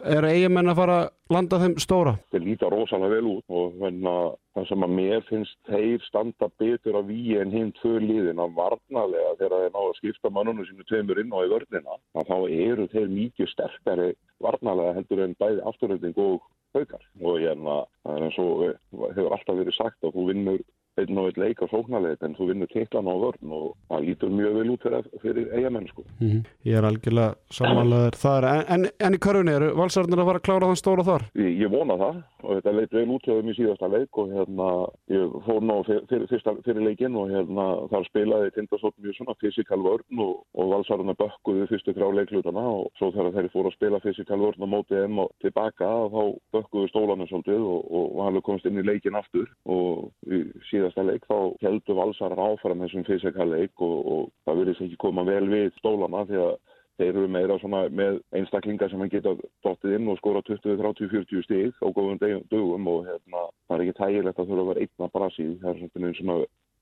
er eigamenn að fara að landa þeim stóra? þeir líta rosalega vel út og að það sem að mér finnst þeir standa betur að víi en hinn tvö liðin að varnalega þegar þeir ná að skipta mannunum sínu tveimur inn á í vörnina að þá eru þeir mikið sterkari varnalega heldur en bæði afturhalding og haukar. Og hérna eins og eh, hefur alltaf verið sagt að þú vinnur einn og einn leik á sóknarleit en þú vinnur titlan á vörn og það lítur mjög vel út fyrir, fyrir eigamenn sko. Ég er algjörlega samanlegaður þar en, en, en í körfunni eru valsarnir að fara að klára þann stóra þar? Ég, ég vona það og þetta leit vel út hjá þeim í síðasta leik og hérna ég fór ná fyrir, fyrir, fyrsta, fyrir leikinn og hérna þar spilaði Tindastótt mjög svona fysikal vörn og, og valsarðuna bökkuðu fyrstu þrjá leiklutana og svo þegar þeir fóru að spila fysikal vörn á móti þeim og tilbaka þá bökkuðu stólanum svolítið og, og, og síðasta leik þá heldur valsarar áfram þessum fysikal leik og, og það virðist ekki koma vel við stólana því að þeir eru meira svona með einstaklingar sem hann geta dottið inn og skora 20, 30, 40 stig á góðum dögum og hérna, það er ekki tægilegt að þurfa að vera einna brasið. Það er svona, svona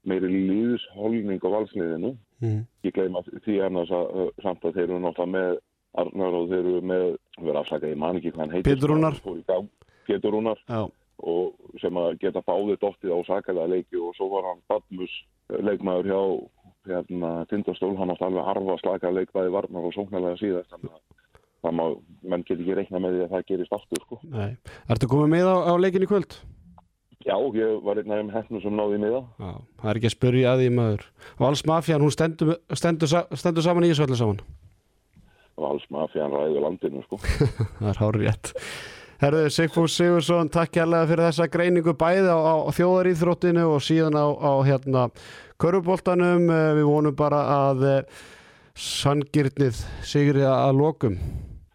meiri líðsholning á valsliðinu. Mm. Ég gleyma því annars að samt að þeir eru náttúrulega með Arnar og þeir eru með, vera afsakað, ég man ekki hvað hann heitir. Pétur Rúnar. Gang. Pétur Rúnar Já, sem að geta báðið dottið á sakalega leiki og svo var hann Badmus leikmaður hjá hérna, Tindastól, hann átti alveg harfa slaka leikmaði varnar og sóknarlega síðast þannig að það má, menn get ekki reikna með því að það gerist aftur sko. nei. Ertu komið með á, á leikin í kvöld? Já, ég var einn af þeim hefnum sem náði með það Já, það er ekki að spyrja að því maður Valsmafjan, hún stendur, stendur, stendur saman í þessu öllu saman og alls mafjan ræði landinu sko. Það er hárið rétt Herðu, Sigfús Sigursson, takk kærlega fyrir þessa greiningu bæði á, á þjóðaríþróttinu og síðan á, á hérna köruboltanum, við vonum bara að eh, sanngirnið sigri að lokum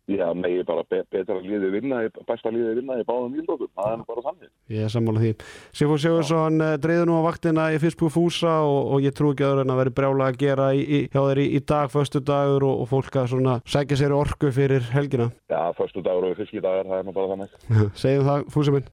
já, megi bara be betra liði vinna, besta liði vinna í báðum íldókum, það er bara þannig. Ég er sammála því. Sigfús Sigursson uh, dreigðu nú á vaktina í fyrstbúi fúsa og, og ég trú ekki öðru en að veri brjála að gera í, í, hjá þeir í, í dag, föstu dagur og, og fólk að sækja sér orku fyrir helgina. Já, förstu dagur og fiskidagar, það er nú bara þannig. Segjum það, fúsi minn.